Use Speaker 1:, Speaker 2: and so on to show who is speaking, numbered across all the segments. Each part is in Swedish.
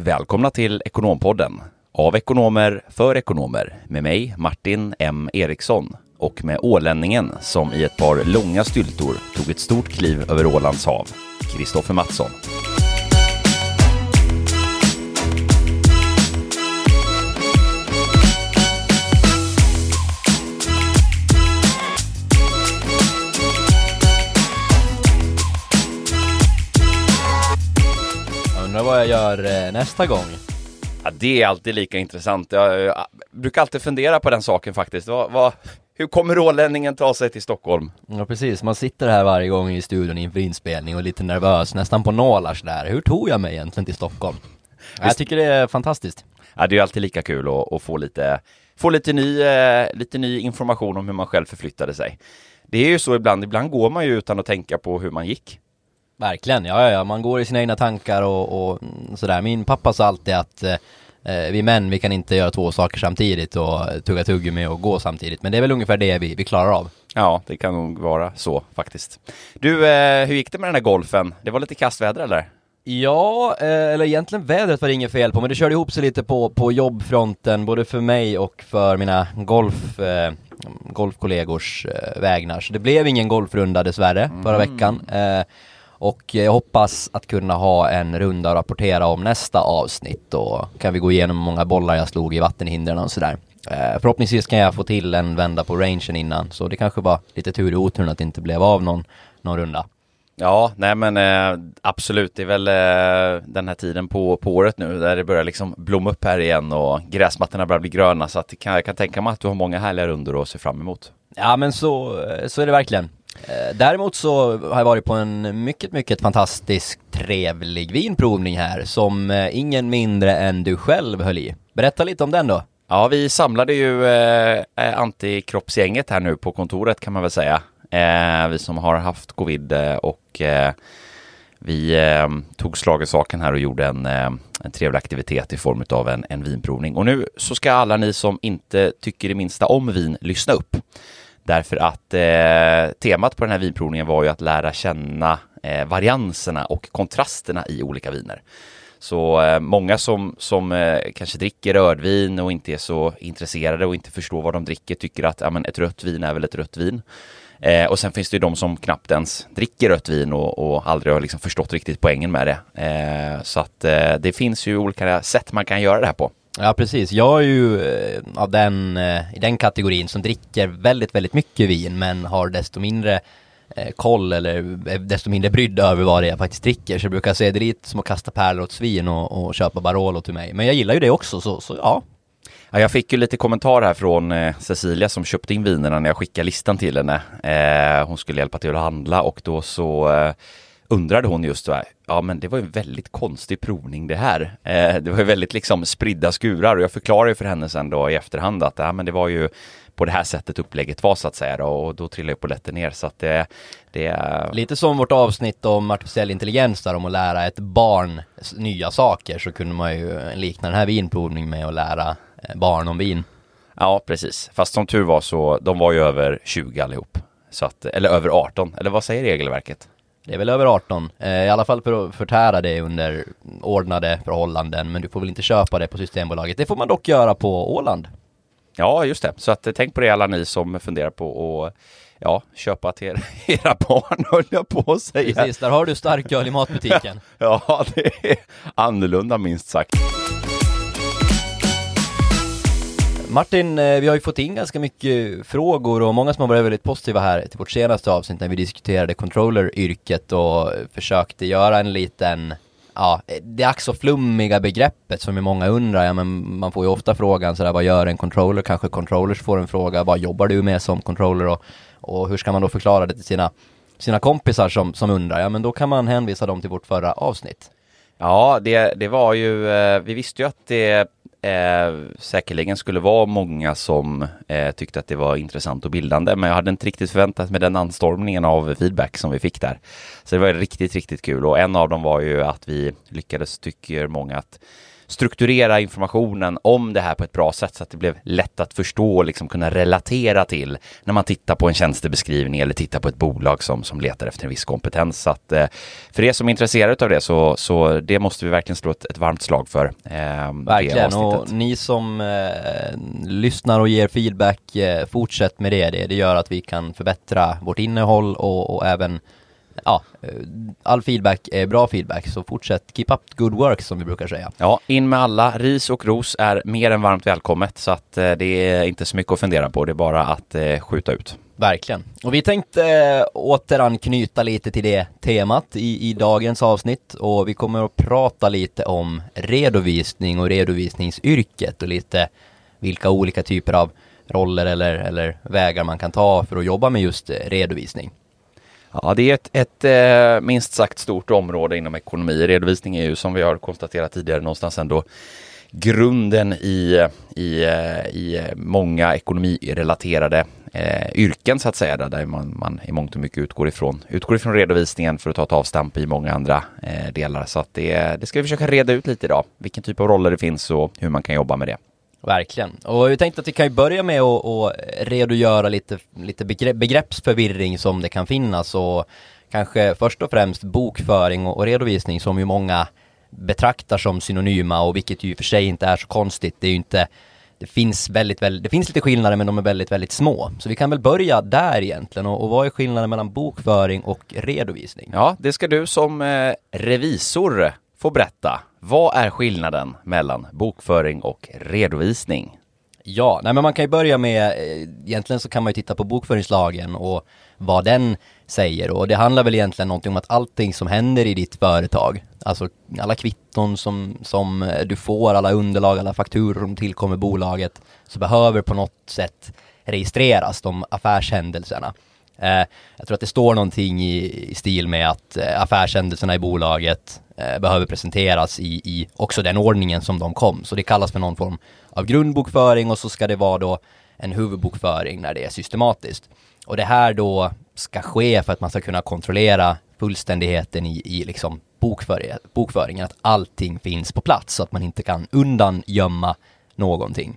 Speaker 1: Välkomna till Ekonompodden. Av ekonomer för ekonomer. Med mig Martin M. Eriksson. Och med ålänningen som i ett par långa styltor tog ett stort kliv över Ålands hav, Kristoffer Mattsson.
Speaker 2: Vad jag gör eh, nästa gång.
Speaker 1: Ja, det är alltid lika intressant. Jag, jag brukar alltid fundera på den saken faktiskt. Vad, vad, hur kommer ålänningen ta sig till Stockholm?
Speaker 2: Ja precis, man sitter här varje gång i studion inför inspelning och är lite nervös, nästan på nålar sådär. Hur tog jag mig egentligen till Stockholm? Jag tycker det är fantastiskt.
Speaker 1: Ja, det är alltid lika kul att, att få, lite, få lite, ny, eh, lite ny information om hur man själv förflyttade sig. Det är ju så ibland, ibland går man ju utan att tänka på hur man gick.
Speaker 2: Verkligen, ja, ja, ja. man går i sina egna tankar och, och mm, sådär. Min pappa sa alltid att eh, eh, vi män, vi kan inte göra två saker samtidigt och tugga tuggummi och gå samtidigt. Men det är väl ungefär det vi, vi klarar av.
Speaker 1: Ja, det kan nog vara så faktiskt. Du, eh, hur gick det med den här golfen? Det var lite kastväder eller?
Speaker 2: Ja, eh, eller egentligen vädret var det inget fel på, men det körde ihop sig lite på, på jobbfronten, både för mig och för mina golf, eh, golfkollegors eh, vägnar. Så det blev ingen golfrunda dessvärre förra veckan. Eh, och jag hoppas att kunna ha en runda att rapportera om nästa avsnitt. Då kan vi gå igenom hur många bollar jag slog i vattenhindren och sådär. Eh, förhoppningsvis kan jag få till en vända på rangen innan, så det kanske var lite tur i oturen att det inte blev av någon, någon runda.
Speaker 1: Ja, nej men eh, absolut. Det är väl eh, den här tiden på, på året nu där det börjar liksom blomma upp här igen och gräsmattorna börjar bli gröna. Så att kan, jag kan tänka mig att du har många härliga rundor att se fram emot.
Speaker 2: Ja men så, så är det verkligen. Eh, däremot så har jag varit på en mycket, mycket fantastisk trevlig vinprovning här som eh, ingen mindre än du själv höll i. Berätta lite om den då.
Speaker 1: Ja, vi samlade ju eh, eh antikroppsgänget här nu på kontoret kan man väl säga. Eh, vi som har haft covid och eh, vi eh, tog slag i saken här och gjorde en, eh, en trevlig aktivitet i form av en, en vinprovning. Och nu så ska alla ni som inte tycker det minsta om vin lyssna upp. Därför att eh, temat på den här vinprovningen var ju att lära känna eh, varianserna och kontrasterna i olika viner. Så eh, många som, som eh, kanske dricker rödvin och inte är så intresserade och inte förstår vad de dricker tycker att ja, men ett rött vin är väl ett rött vin. Eh, och sen finns det ju de som knappt ens dricker rött vin och, och aldrig har liksom förstått riktigt poängen med det. Eh, så att eh, det finns ju olika sätt man kan göra det här på.
Speaker 2: Ja precis, jag är ju eh, av den, eh, i den kategorin som dricker väldigt, väldigt mycket vin men har desto mindre eh, koll eller desto mindre brydd över vad det är jag faktiskt dricker. Så jag brukar säga det är lite som att kasta pärlor åt svin och, och köpa Barolo till mig. Men jag gillar ju det också så, så ja.
Speaker 1: Ja, jag fick ju lite kommentar här från eh, Cecilia som köpte in vinerna när jag skickade listan till henne. Eh, hon skulle hjälpa till att handla och då så eh, undrade hon just här, ja men det var ju en väldigt konstig provning det här. Eh, det var ju väldigt liksom spridda skurar och jag förklarade ju för henne sen då i efterhand att ja, men det var ju på det här sättet upplägget var så att säga då, och då trillade ju polletten ner så att det, det
Speaker 2: Lite som vårt avsnitt om artificiell intelligens där om att lära ett barn nya saker så kunde man ju likna den här vinprovningen med att lära eh, barn om vin.
Speaker 1: Ja, precis. Fast som tur var så, de var ju över 20 allihop. Så att, eller över 18, eller vad säger regelverket?
Speaker 2: Det är väl över 18, eh, i alla fall för att förtära det under ordnade förhållanden, men du får väl inte köpa det på Systembolaget. Det får man dock göra på Åland.
Speaker 1: Ja, just det. Så att, eh, tänk på det alla ni som funderar på att ja, köpa till er, era barn, höll jag på att säga.
Speaker 2: Precis, där har du starköl i matbutiken.
Speaker 1: Ja, det är annorlunda minst sagt.
Speaker 2: Martin, eh, vi har ju fått in ganska mycket frågor och många som har varit väldigt positiva här till vårt senaste avsnitt när vi diskuterade controller-yrket och försökte göra en liten Ja, det ack så flummiga begreppet som ju många undrar, ja men man får ju ofta frågan sådär, vad gör en controller? Kanske controllers får en fråga, vad jobbar du med som controller? Och, och hur ska man då förklara det till sina, sina kompisar som, som undrar? Ja men då kan man hänvisa dem till vårt förra avsnitt.
Speaker 1: Ja, det, det var ju, eh, vi visste ju att det eh, säkerligen skulle vara många som eh, tyckte att det var intressant och bildande, men jag hade inte riktigt förväntat mig den anstormningen av feedback som vi fick där. Så det var riktigt, riktigt kul och en av dem var ju att vi lyckades, tycker många, att strukturera informationen om det här på ett bra sätt så att det blev lätt att förstå och liksom kunna relatera till när man tittar på en tjänstebeskrivning eller tittar på ett bolag som, som letar efter en viss kompetens. Så att, eh, för er som är intresserade av det så, så det måste vi verkligen slå ett, ett varmt slag för.
Speaker 2: Eh, verkligen, och ni som eh, lyssnar och ger feedback, eh, fortsätt med det. det. Det gör att vi kan förbättra vårt innehåll och, och även ja, eh, all feedback är bra feedback, så fortsätt keep up good work som vi brukar säga.
Speaker 1: Ja, in med alla. Ris och ros är mer än varmt välkommet, så att eh, det är inte så mycket att fundera på. Det är bara att eh, skjuta ut.
Speaker 2: Verkligen. Och vi tänkte eh, återanknyta lite till det temat i, i dagens avsnitt och vi kommer att prata lite om redovisning och redovisningsyrket och lite vilka olika typer av roller eller, eller vägar man kan ta för att jobba med just redovisning.
Speaker 1: Ja, det är ett, ett eh, minst sagt stort område inom ekonomi. Redovisning är ju som vi har konstaterat tidigare någonstans ändå grunden i, i, eh, i många ekonomirelaterade eh, yrken så att säga, där man, man i mångt och mycket utgår ifrån, utgår ifrån redovisningen för att ta ett avstamp i många andra eh, delar. Så att det, det ska vi försöka reda ut lite idag, vilken typ av roller det finns och hur man kan jobba med det.
Speaker 2: Verkligen. Och vi tänkte att vi kan ju börja med att, redogöra lite, lite begreppsförvirring som det kan finnas och kanske först och främst bokföring och redovisning som ju många betraktar som synonyma och vilket ju för sig inte är så konstigt. Det är ju inte det finns väldigt, väldigt, det finns lite skillnader men de är väldigt, väldigt små. Så vi kan väl börja där egentligen och, och vad är skillnaden mellan bokföring och redovisning?
Speaker 1: Ja, det ska du som eh, revisor få berätta. Vad är skillnaden mellan bokföring och redovisning?
Speaker 2: Ja, nej men man kan ju börja med, eh, egentligen så kan man ju titta på bokföringslagen och vad den säger och det handlar väl egentligen någonting om att allting som händer i ditt företag, alltså alla kvitton som, som eh, du får, alla underlag, alla fakturor som tillkommer bolaget, så behöver på något sätt registreras de affärshändelserna. Eh, jag tror att det står någonting i, i stil med att eh, affärshändelserna i bolaget eh, behöver presenteras i, i också den ordningen som de kom. Så det kallas för någon form av grundbokföring och så ska det vara då en huvudbokföring när det är systematiskt. Och det här då ska ske för att man ska kunna kontrollera fullständigheten i, i liksom bokföring, bokföringen, att allting finns på plats så att man inte kan undangömma någonting.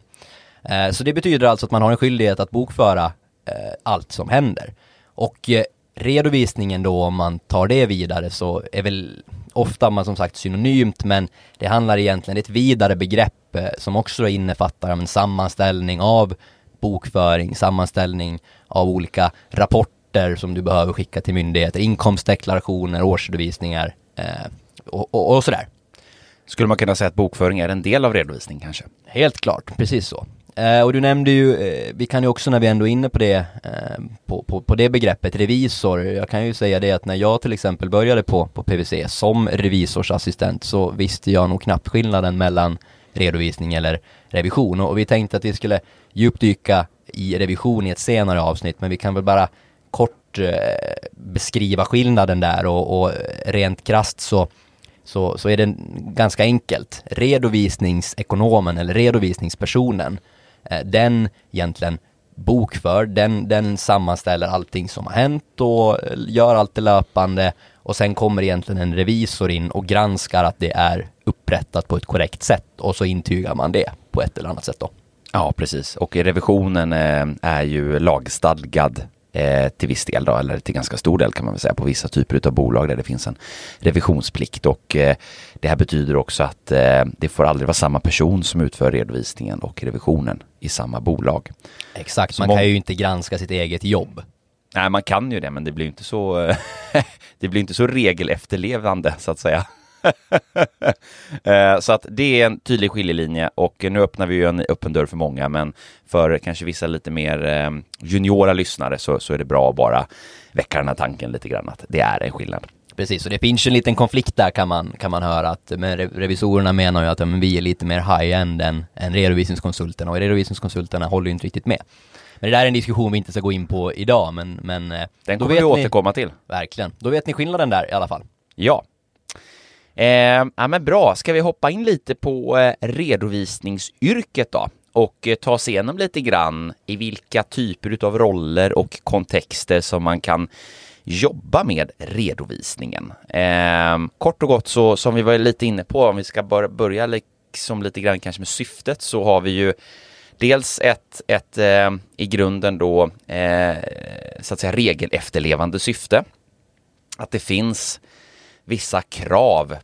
Speaker 2: Eh, så det betyder alltså att man har en skyldighet att bokföra eh, allt som händer. Och eh, redovisningen då, om man tar det vidare, så är väl ofta man som sagt synonymt, men det handlar egentligen, ett vidare begrepp eh, som också innefattar en sammanställning av bokföring, sammanställning av olika rapporter som du behöver skicka till myndigheter, inkomstdeklarationer, årsredovisningar eh, och, och, och sådär.
Speaker 1: Skulle man kunna säga att bokföring är en del av redovisning kanske?
Speaker 2: Helt klart, precis så. Eh, och du nämnde ju, eh, vi kan ju också när vi ändå är inne på det, eh, på, på, på det begreppet revisor, jag kan ju säga det att när jag till exempel började på, på PVC som revisorsassistent så visste jag nog knappt skillnaden mellan redovisning eller revision. Och, och vi tänkte att vi skulle djupdyka i revision i ett senare avsnitt men vi kan väl bara kort eh, beskriva skillnaden där och, och rent krast så så, så är det ganska enkelt. Redovisningsekonomen eller redovisningspersonen. Eh, den egentligen bokför, den, den sammanställer allting som har hänt och eh, gör allt det löpande och sen kommer egentligen en revisor in och granskar att det är upprättat på ett korrekt sätt och så intygar man det på ett eller annat sätt då.
Speaker 1: Ja, precis. Och revisionen eh, är ju lagstadgad eh, till viss del då, eller till ganska stor del kan man väl säga på vissa typer av bolag där det finns en revisionsplikt och eh, det här betyder också att eh, det får aldrig vara samma person som utför redovisningen och revisionen i samma bolag.
Speaker 2: Exakt, man kan ju inte granska sitt eget jobb.
Speaker 1: Nej, man kan ju det, men det blir inte så, det blir inte så regelefterlevande så att säga. Eh, så att det är en tydlig skiljelinje och nu öppnar vi ju en öppen dörr för många, men för kanske vissa lite mer eh, juniora lyssnare så, så är det bra att bara väcka den här tanken lite grann att det är en skillnad.
Speaker 2: Precis, och det finns en liten konflikt där kan man, kan man höra att men revisorerna menar ju att ja, men vi är lite mer high-end än, än redovisningskonsulterna och redovisningskonsulterna håller ju inte riktigt med. Men det där är en diskussion vi inte ska gå in på idag, men... men eh,
Speaker 1: Den kommer vi återkomma ni, till.
Speaker 2: Verkligen. Då vet ni skillnaden där i alla fall.
Speaker 1: Ja. Eh, ja men bra, ska vi hoppa in lite på eh, redovisningsyrket då? och eh, ta oss igenom lite grann i vilka typer av roller och kontexter som man kan jobba med redovisningen. Eh, kort och gott så som vi var lite inne på, om vi ska börja liksom lite grann kanske med syftet så har vi ju dels ett, ett eh, i grunden då eh, så att säga regelefterlevande syfte. Att det finns vissa krav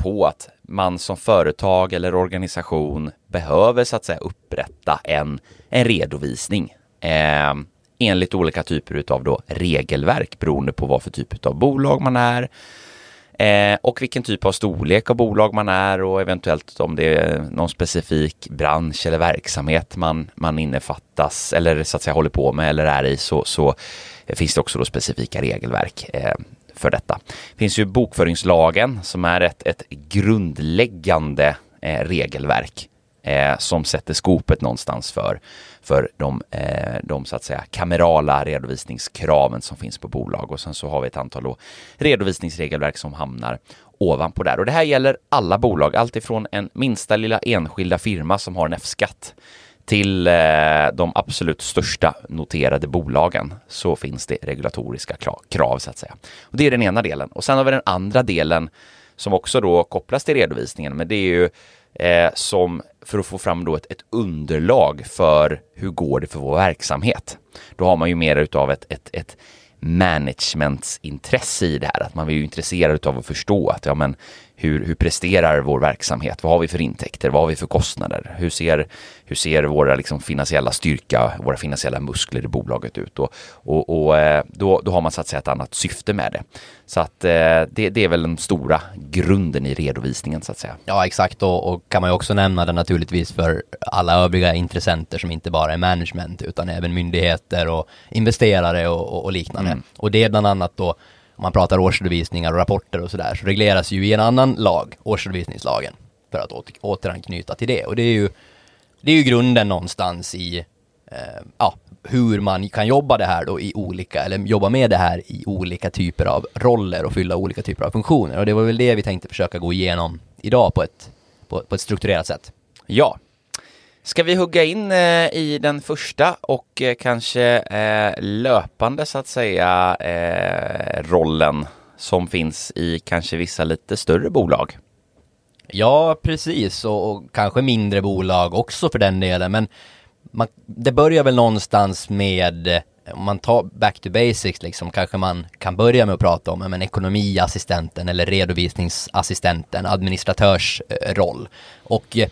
Speaker 1: på att man som företag eller organisation behöver så att säga upprätta en, en redovisning eh, enligt olika typer av då regelverk beroende på vad för typ av bolag man är eh, och vilken typ av storlek av bolag man är och eventuellt om det är någon specifik bransch eller verksamhet man, man innefattas eller så att säga håller på med eller är i så, så finns det också då specifika regelverk. Eh, för detta. Det finns ju bokföringslagen som är ett, ett grundläggande eh, regelverk eh, som sätter skopet någonstans för, för de, eh, de så att säga kamerala redovisningskraven som finns på bolag. Och sen så har vi ett antal då, redovisningsregelverk som hamnar ovanpå där. Och det här gäller alla bolag, alltifrån en minsta lilla enskilda firma som har en F-skatt till eh, de absolut största noterade bolagen så finns det regulatoriska krav så att säga. Och det är den ena delen. Och sen har vi den andra delen som också då kopplas till redovisningen, men det är ju eh, som för att få fram då ett, ett, underlag för hur går det för vår verksamhet. Då har man ju mer utav ett, ett, ett managementsintresse i det här, att man är ju intresserad av att förstå att ja, men hur, hur presterar vår verksamhet? Vad har vi för intäkter? Vad har vi för kostnader? Hur ser, hur ser våra liksom finansiella styrka, våra finansiella muskler i bolaget ut? Och, och, och eh, då, då har man så att säga ett annat syfte med det. Så att eh, det, det är väl den stora grunden i redovisningen så att säga.
Speaker 2: Ja exakt och, och kan man ju också nämna det naturligtvis för alla övriga intressenter som inte bara är management utan även myndigheter och investerare och, och liknande. Mm. Och det är bland annat då om man pratar årsredovisningar och rapporter och sådär, så regleras ju i en annan lag, årsredovisningslagen, för att åter, återanknyta till det. Och det är ju, det är ju grunden någonstans i eh, ja, hur man kan jobba det här då i olika, eller jobba med det här i olika typer av roller och fylla olika typer av funktioner. Och det var väl det vi tänkte försöka gå igenom idag på ett, på, på ett strukturerat sätt.
Speaker 1: Ja, Ska vi hugga in eh, i den första och eh, kanske eh, löpande så att säga eh, rollen som finns i kanske vissa lite större bolag?
Speaker 2: Ja, precis och, och kanske mindre bolag också för den delen. Men man, det börjar väl någonstans med eh, om man tar back to basics liksom kanske man kan börja med att prata om men ekonomiassistenten eller redovisningsassistenten, administratörsroll. Och eh,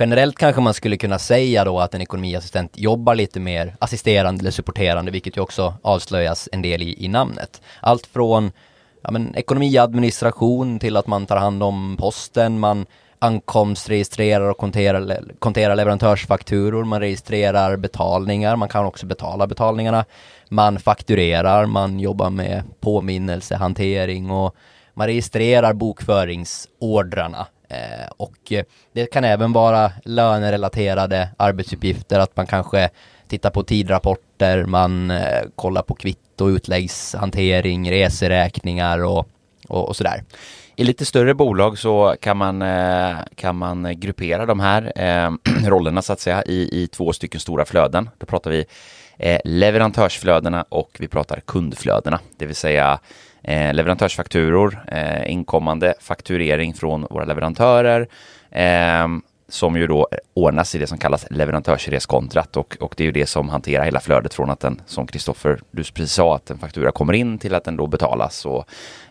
Speaker 2: Generellt kanske man skulle kunna säga då att en ekonomiassistent jobbar lite mer assisterande eller supporterande, vilket ju också avslöjas en del i, i namnet. Allt från ja, men, ekonomiadministration till att man tar hand om posten, man ankomstregistrerar och konterar, konterar leverantörsfakturor, man registrerar betalningar, man kan också betala betalningarna, man fakturerar, man jobbar med påminnelsehantering och man registrerar bokföringsordrarna Eh, och eh, det kan även vara lönerelaterade arbetsuppgifter, att man kanske tittar på tidrapporter, man eh, kollar på kvitto, utläggshantering, reseräkningar och, och, och sådär.
Speaker 1: I lite större bolag så kan man, eh, kan man gruppera de här eh, rollerna så att säga i, i två stycken stora flöden. Då pratar vi leverantörsflödena och vi pratar kundflödena, det vill säga eh, leverantörsfakturor, eh, inkommande fakturering från våra leverantörer eh, som ju då ordnas i det som kallas leverantörsreskontrakt och, och det är ju det som hanterar hela flödet från att den, som Kristoffer, du precis sa, att en faktura kommer in till att den då betalas och,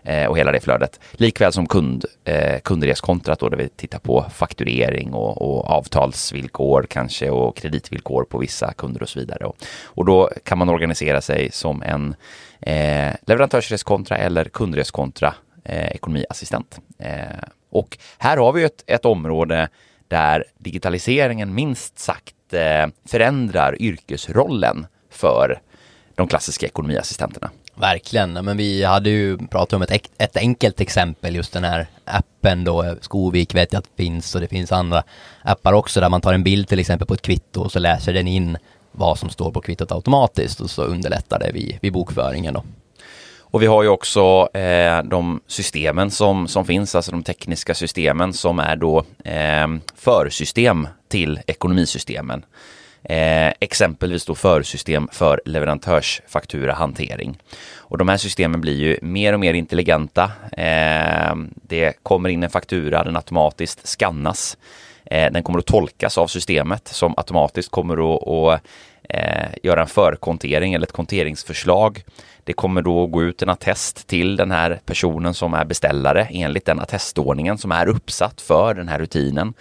Speaker 1: eh, och hela det flödet. Likväl som kund, eh, kundreskontrakt då där vi tittar på fakturering och, och, avtalsvillkor kanske och kreditvillkor på vissa kunder och så vidare. Och, och då kan man organisera sig som en eh, leverantörsreskontra eller kundreskontra eh, ekonomiassistent. Eh, och här har vi ett, ett område där digitaliseringen minst sagt eh, förändrar yrkesrollen för de klassiska ekonomiassistenterna.
Speaker 2: Verkligen, men vi hade ju pratat om ett, ett enkelt exempel, just den här appen då, eh, Skovik vet jag att det finns och det finns andra appar också där man tar en bild till exempel på ett kvitto och så läser den in vad som står på kvittot automatiskt och så underlättar det vid, vid bokföringen då.
Speaker 1: Och vi har ju också eh, de systemen som, som finns, alltså de tekniska systemen som är då eh, försystem till ekonomisystemen. Eh, exempelvis då försystem för leverantörsfakturahantering. Och de här systemen blir ju mer och mer intelligenta. Eh, det kommer in en faktura, den automatiskt skannas Eh, den kommer att tolkas av systemet som automatiskt kommer att, att eh, göra en förkontering eller ett konteringsförslag. Det kommer då gå ut en attest till den här personen som är beställare enligt den attestordningen som är uppsatt för den här rutinen.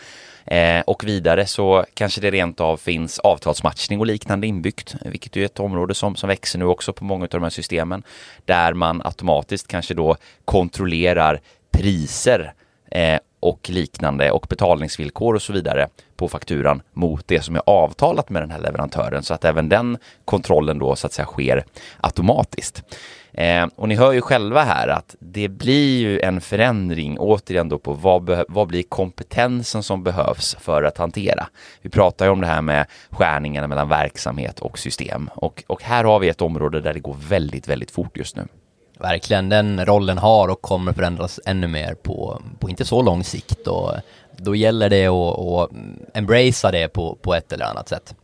Speaker 1: Eh, och vidare så kanske det rent av finns avtalsmatchning och liknande inbyggt, vilket är ett område som, som växer nu också på många av de här systemen, där man automatiskt kanske då kontrollerar priser eh, och liknande och betalningsvillkor och så vidare på fakturan mot det som är avtalat med den här leverantören så att även den kontrollen då så att säga sker automatiskt. Eh, och ni hör ju själva här att det blir ju en förändring återigen då på vad, vad blir kompetensen som behövs för att hantera. Vi pratar ju om det här med skärningarna mellan verksamhet och system och, och här har vi ett område där det går väldigt, väldigt fort just nu.
Speaker 2: Verkligen, den rollen har och kommer förändras ännu mer på, på inte så lång sikt och då gäller det att, att embracea det på, på ett eller annat sätt.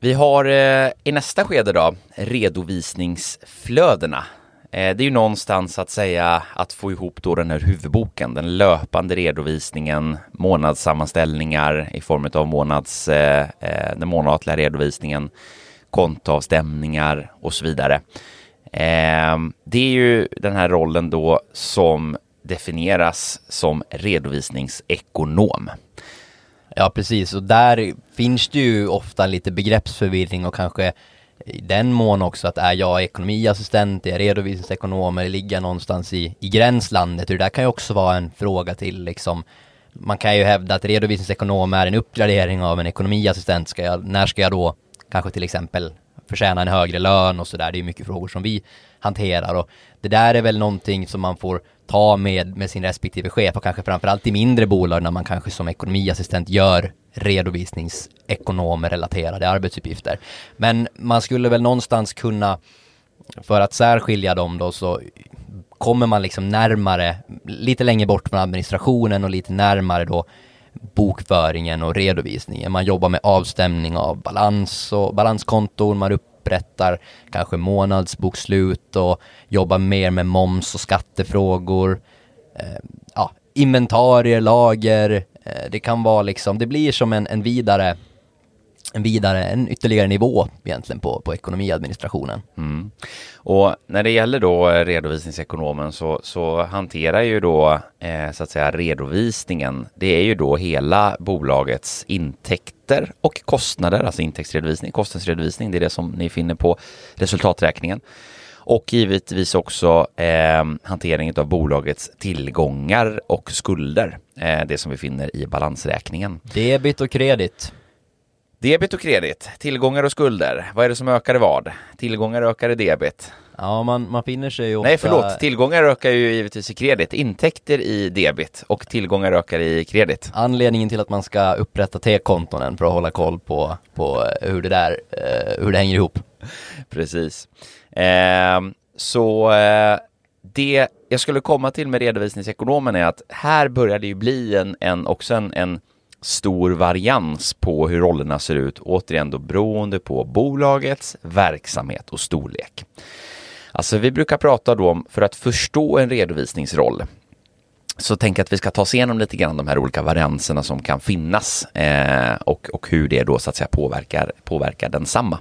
Speaker 1: Vi har eh, i nästa skede då redovisningsflödena. Eh, det är ju någonstans att säga att få ihop då den här huvudboken, den löpande redovisningen, månadssammanställningar i form av månads, eh, eh den månatliga redovisningen, kontoavstämningar och så vidare. Eh, det är ju den här rollen då som definieras som redovisningsekonom.
Speaker 2: Ja, precis. Och där finns det ju ofta lite begreppsförvirring och kanske i den mån också att är jag ekonomiassistent, är jag redovisningsekonom eller ligger jag någonstans i, i gränslandet? Det där kan ju också vara en fråga till liksom man kan ju hävda att redovisningsekonom är en uppgradering av en ekonomiassistent. Ska jag, när ska jag då kanske till exempel förtjäna en högre lön och sådär. Det är mycket frågor som vi hanterar och det där är väl någonting som man får ta med, med sin respektive chef och kanske framförallt i mindre bolag när man kanske som ekonomiassistent gör redovisningsekonomrelaterade arbetsuppgifter. Men man skulle väl någonstans kunna, för att särskilja dem då så kommer man liksom närmare, lite längre bort från administrationen och lite närmare då bokföringen och redovisningen. Man jobbar med avstämning av balans och balanskonton, man upprättar kanske månadsbokslut och jobbar mer med moms och skattefrågor. Eh, ja, inventarier, lager, eh, det kan vara liksom, det blir som en, en vidare en vidare, en ytterligare nivå egentligen på, på ekonomiadministrationen.
Speaker 1: Mm. Och när det gäller då redovisningsekonomen så, så hanterar ju då eh, så att säga redovisningen, det är ju då hela bolagets intäkter och kostnader, alltså intäktsredovisning, kostnadsredovisning, det är det som ni finner på resultaträkningen. Och givetvis också eh, hanteringen av bolagets tillgångar och skulder, eh, det som vi finner i balansräkningen.
Speaker 2: Debit och kredit.
Speaker 1: Debit och kredit, tillgångar och skulder. Vad är det som ökar i vad? Tillgångar ökar i debit.
Speaker 2: Ja, man, man finner sig ju ofta...
Speaker 1: Nej, förlåt. Tillgångar ökar ju givetvis i kredit. Intäkter i debit och tillgångar ökar i kredit.
Speaker 2: Anledningen till att man ska upprätta T-konton för att hålla koll på, på hur det där, eh, hur det hänger ihop.
Speaker 1: Precis. Eh, så eh, det jag skulle komma till med redovisningsekonomen är att här börjar det ju bli en, en också en, en stor varians på hur rollerna ser ut, återigen då beroende på bolagets verksamhet och storlek. Alltså vi brukar prata då om, för att förstå en redovisningsroll, så tänk att vi ska ta oss igenom lite grann de här olika varianserna som kan finnas eh, och, och hur det då så att säga påverkar, påverkar densamma.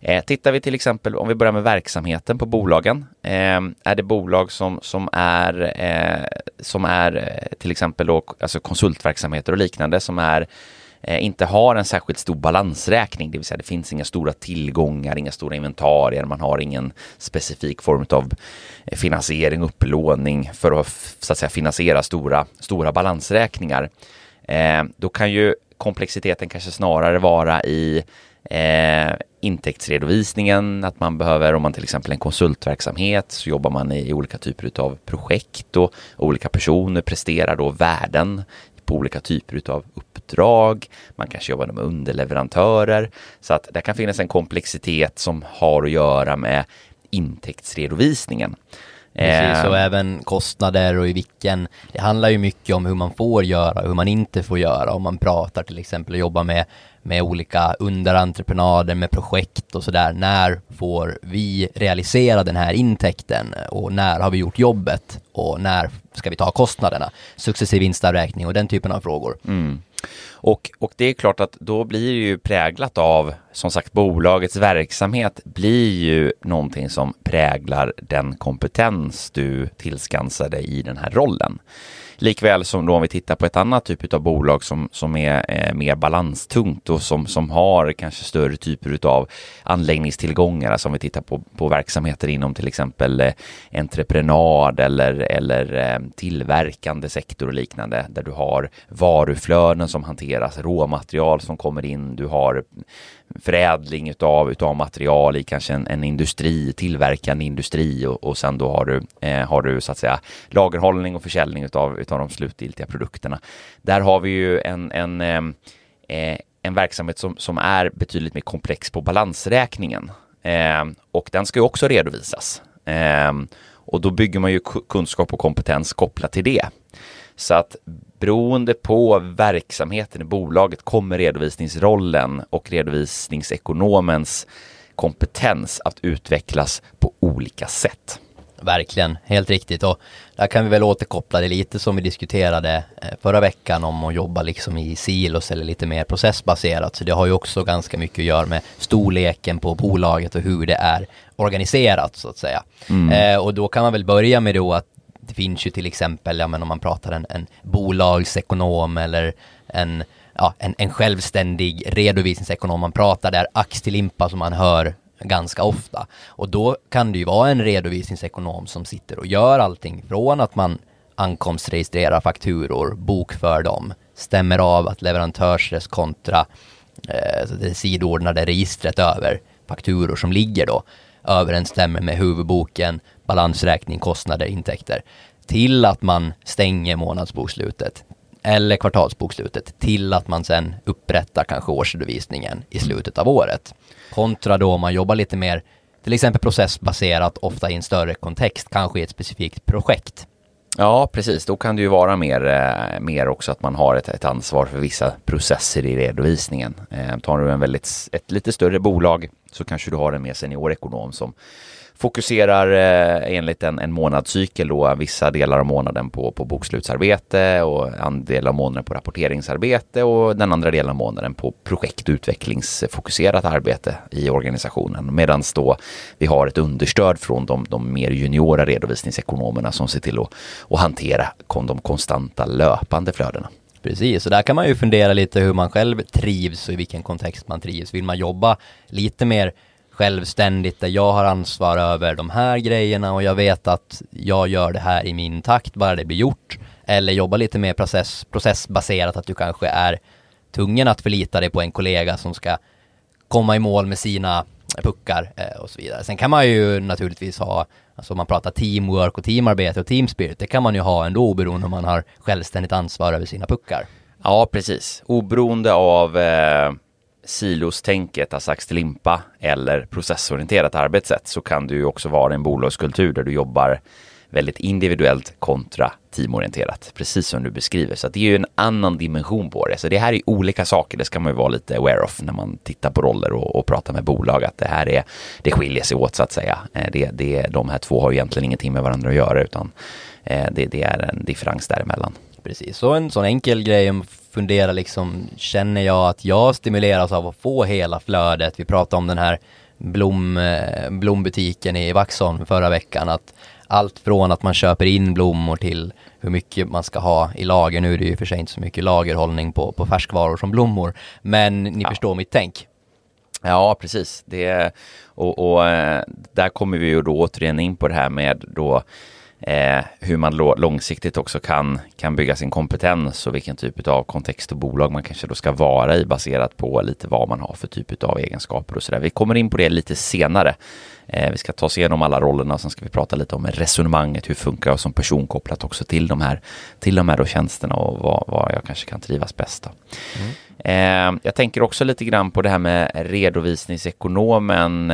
Speaker 1: Eh, tittar vi till exempel, om vi börjar med verksamheten på bolagen, eh, är det bolag som, som är, eh, som är eh, till exempel då, alltså konsultverksamheter och liknande som är eh, inte har en särskilt stor balansräkning, det vill säga det finns inga stora tillgångar, inga stora inventarier, man har ingen specifik form av finansiering, upplåning för att så att säga finansiera stora, stora balansräkningar. Eh, då kan ju komplexiteten kanske snarare vara i Eh, intäktsredovisningen, att man behöver, om man till exempel en konsultverksamhet, så jobbar man i olika typer av projekt och olika personer presterar då värden på olika typer av uppdrag. Man kanske jobbar med underleverantörer. Så att det kan finnas en komplexitet som har att göra med intäktsredovisningen.
Speaker 2: Precis, och även kostnader och i vilken, det handlar ju mycket om hur man får göra och hur man inte får göra. Om man pratar till exempel och jobbar med, med olika underentreprenader, med projekt och sådär. När får vi realisera den här intäkten och när har vi gjort jobbet och när ska vi ta kostnaderna? Successiv vinstavräkning och den typen av frågor.
Speaker 1: Mm. Och, och det är klart att då blir det ju präglat av, som sagt, bolagets verksamhet blir ju någonting som präglar den kompetens du tillskansar dig i den här rollen. Likväl som då om vi tittar på ett annat typ av bolag som, som är eh, mer balanstungt och som, som har kanske större typer av anläggningstillgångar, alltså om vi tittar på, på verksamheter inom till exempel eh, entreprenad eller, eller eh, tillverkande sektor och liknande, där du har varuflöden som hanteras, råmaterial som kommer in, du har förädling utav, utav material i kanske en, en industri, tillverkande industri och, och sen då har du, eh, har du så att säga lagerhållning och försäljning utav, utav de slutgiltiga produkterna. Där har vi ju en, en, eh, eh en verksamhet som, som är betydligt mer komplex på balansräkningen eh, och den ska ju också redovisas. Eh, och då bygger man ju kunskap och kompetens kopplat till det. Så att beroende på verksamheten i bolaget kommer redovisningsrollen och redovisningsekonomens kompetens att utvecklas på olika sätt.
Speaker 2: Verkligen, helt riktigt och där kan vi väl återkoppla det lite som vi diskuterade eh, förra veckan om att jobba liksom i silos eller lite mer processbaserat. Så det har ju också ganska mycket att göra med storleken på bolaget och hur det är organiserat så att säga. Mm. Eh, och då kan man väl börja med då att det finns ju till exempel, ja men om man pratar en, en bolagsekonom eller en, ja, en, en självständig redovisningsekonom, man pratar där ax till limpa som man hör ganska ofta. Och då kan det ju vara en redovisningsekonom som sitter och gör allting från att man ankomstregistrerar fakturor, bokför dem, stämmer av att leverantörsres kontra eh, det sidordnade registret över fakturor som ligger då överensstämmer med huvudboken, balansräkning, kostnader, intäkter till att man stänger månadsbokslutet eller kvartalsbokslutet till att man sen upprättar kanske årsredovisningen i slutet av året. Kontra då om man jobbar lite mer till exempel processbaserat, ofta i en större kontext, kanske i ett specifikt projekt.
Speaker 1: Ja, precis. Då kan det ju vara mer, eh, mer också att man har ett, ett ansvar för vissa processer i redovisningen. Eh, tar du en väldigt, ett lite större bolag så kanske du har en mer senior ekonom som fokuserar eh, enligt en, en månadscykel då vissa delar av månaden på, på bokslutsarbete och en del av månaden på rapporteringsarbete och den andra delen av månaden på projektutvecklingsfokuserat arbete i organisationen. Medan då vi har ett understöd från de, de mer juniora redovisningsekonomerna som ser till att, att hantera de konstanta löpande flödena.
Speaker 2: Precis, så där kan man ju fundera lite hur man själv trivs och i vilken kontext man trivs. Vill man jobba lite mer självständigt där jag har ansvar över de här grejerna och jag vet att jag gör det här i min takt, bara det blir gjort. Eller jobba lite mer process, processbaserat, att du kanske är tvungen att förlita dig på en kollega som ska komma i mål med sina puckar eh, och så vidare. Sen kan man ju naturligtvis ha, alltså om man pratar teamwork och teamarbete och teamspirit, det kan man ju ha ändå oberoende om man har självständigt ansvar över sina puckar.
Speaker 1: Ja, precis. Oberoende av eh, silostänket, alltså ax till limpa eller processorienterat arbetssätt så kan du ju också vara en bolagskultur där du jobbar väldigt individuellt kontra teamorienterat, precis som du beskriver. Så det är ju en annan dimension på det. Så det här är olika saker, det ska man ju vara lite aware of när man tittar på roller och, och pratar med bolag, att det här är, det skiljer sig åt så att säga. Eh, det, det, de här två har ju egentligen ingenting med varandra att göra, utan eh, det, det är en differens däremellan.
Speaker 2: Precis, så en sån enkel grej fundera liksom, känner jag att jag stimuleras av att få hela flödet? Vi pratade om den här blom, eh, blombutiken i Vaxholm förra veckan, att allt från att man köper in blommor till hur mycket man ska ha i lager. Nu är det ju för sig inte så mycket lagerhållning på, på färskvaror som blommor, men ni ja. förstår mitt tänk.
Speaker 1: Ja, precis. Det, och, och eh, där kommer vi ju då återigen in på det här med då eh, hur man långsiktigt också kan, kan bygga sin kompetens och vilken typ av kontext och bolag man kanske då ska vara i baserat på lite vad man har för typ av egenskaper och sådär. Vi kommer in på det lite senare. Eh, vi ska ta oss igenom alla rollerna och sen ska vi prata lite om resonemanget, hur funkar jag som person kopplat också till de här, till de här då tjänsterna och vad, vad jag kanske kan trivas bäst. Mm. Eh, jag tänker också lite grann på det här med redovisningsekonomen.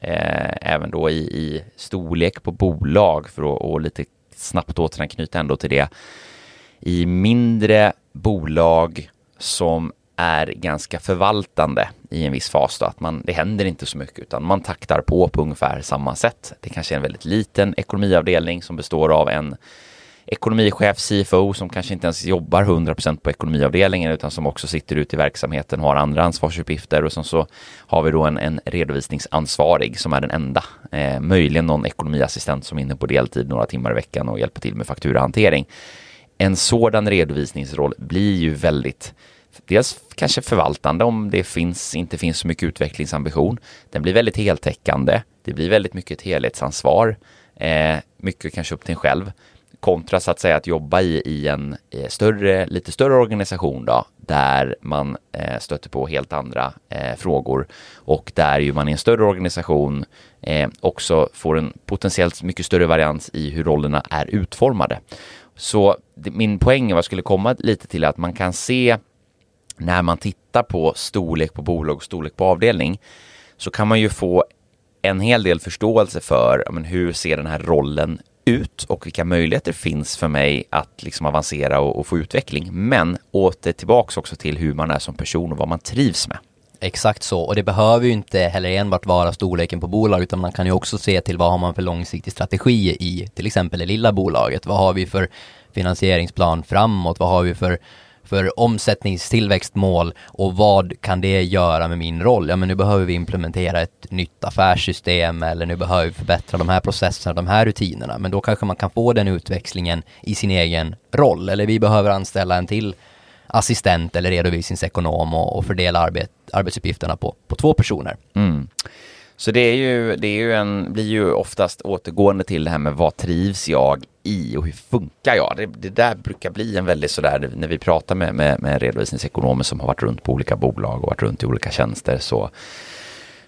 Speaker 1: Eh, även då i, i storlek på bolag för att och lite snabbt återanknyta ändå till det. I mindre bolag som är ganska förvaltande i en viss fas då, att man, det händer inte så mycket utan man taktar på på ungefär samma sätt. Det kanske är en väldigt liten ekonomiavdelning som består av en ekonomichef, CFO, som kanske inte ens jobbar 100% på ekonomiavdelningen utan som också sitter ute i verksamheten och har andra ansvarsuppgifter och sen så har vi då en, en redovisningsansvarig som är den enda. Eh, möjligen någon ekonomiassistent som är inne på deltid några timmar i veckan och hjälper till med fakturahantering. En sådan redovisningsroll blir ju väldigt dels kanske förvaltande om det finns, inte finns så mycket utvecklingsambition. Den blir väldigt heltäckande. Det blir väldigt mycket ett helhetsansvar. Eh, mycket kanske upp till en själv kontra så att säga att jobba i, i en eh, större, lite större organisation då, där man eh, stöter på helt andra eh, frågor och där ju man i en större organisation eh, också får en potentiellt mycket större varians i hur rollerna är utformade. Så det, min poäng, vad jag skulle komma lite till, är att man kan se när man tittar på storlek på bolag och storlek på avdelning så kan man ju få en hel del förståelse för men, hur ser den här rollen ut och vilka möjligheter finns för mig att liksom avancera och, och få utveckling. Men åter tillbaks också till hur man är som person och vad man trivs med.
Speaker 2: Exakt så, och det behöver ju inte heller enbart vara storleken på bolag, utan man kan ju också se till vad har man för långsiktig strategi i till exempel det lilla bolaget. Vad har vi för finansieringsplan framåt? Vad har vi för för omsättningstillväxtmål och vad kan det göra med min roll? Ja, men nu behöver vi implementera ett nytt affärssystem eller nu behöver vi förbättra de här processerna, de här rutinerna. Men då kanske man kan få den utväxlingen i sin egen roll eller vi behöver anställa en till assistent eller redovisningsekonom och, och fördela arbet, arbetsuppgifterna på, på två personer.
Speaker 1: Mm. Så det är ju, det är ju en, blir ju oftast återgående till det här med vad trivs jag i och hur funkar jag? Det, det där brukar bli en väldigt sådär, när vi pratar med, med, med redovisningsekonomer som har varit runt på olika bolag och varit runt i olika tjänster så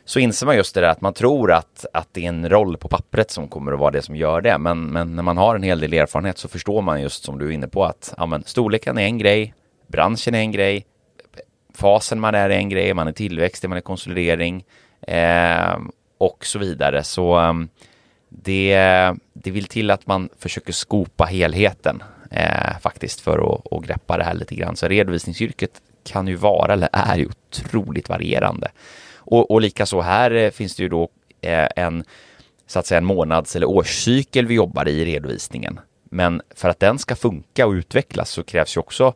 Speaker 1: så inser man just det där att man tror att, att det är en roll på pappret som kommer att vara det som gör det. Men, men när man har en hel del erfarenhet så förstår man just som du är inne på att ja, men, storleken är en grej, branschen är en grej, fasen man är, är en grej, man är tillväxt, man är konsolidering Ehm, och så vidare. Så ehm, det, det vill till att man försöker skopa helheten eh, faktiskt för att, att greppa det här lite grann. Så redovisningsyrket kan ju vara, eller är ju otroligt varierande. Och, och likaså här eh, finns det ju då eh, en, så att säga en månads eller årscykel vi jobbar i redovisningen. Men för att den ska funka och utvecklas så krävs ju också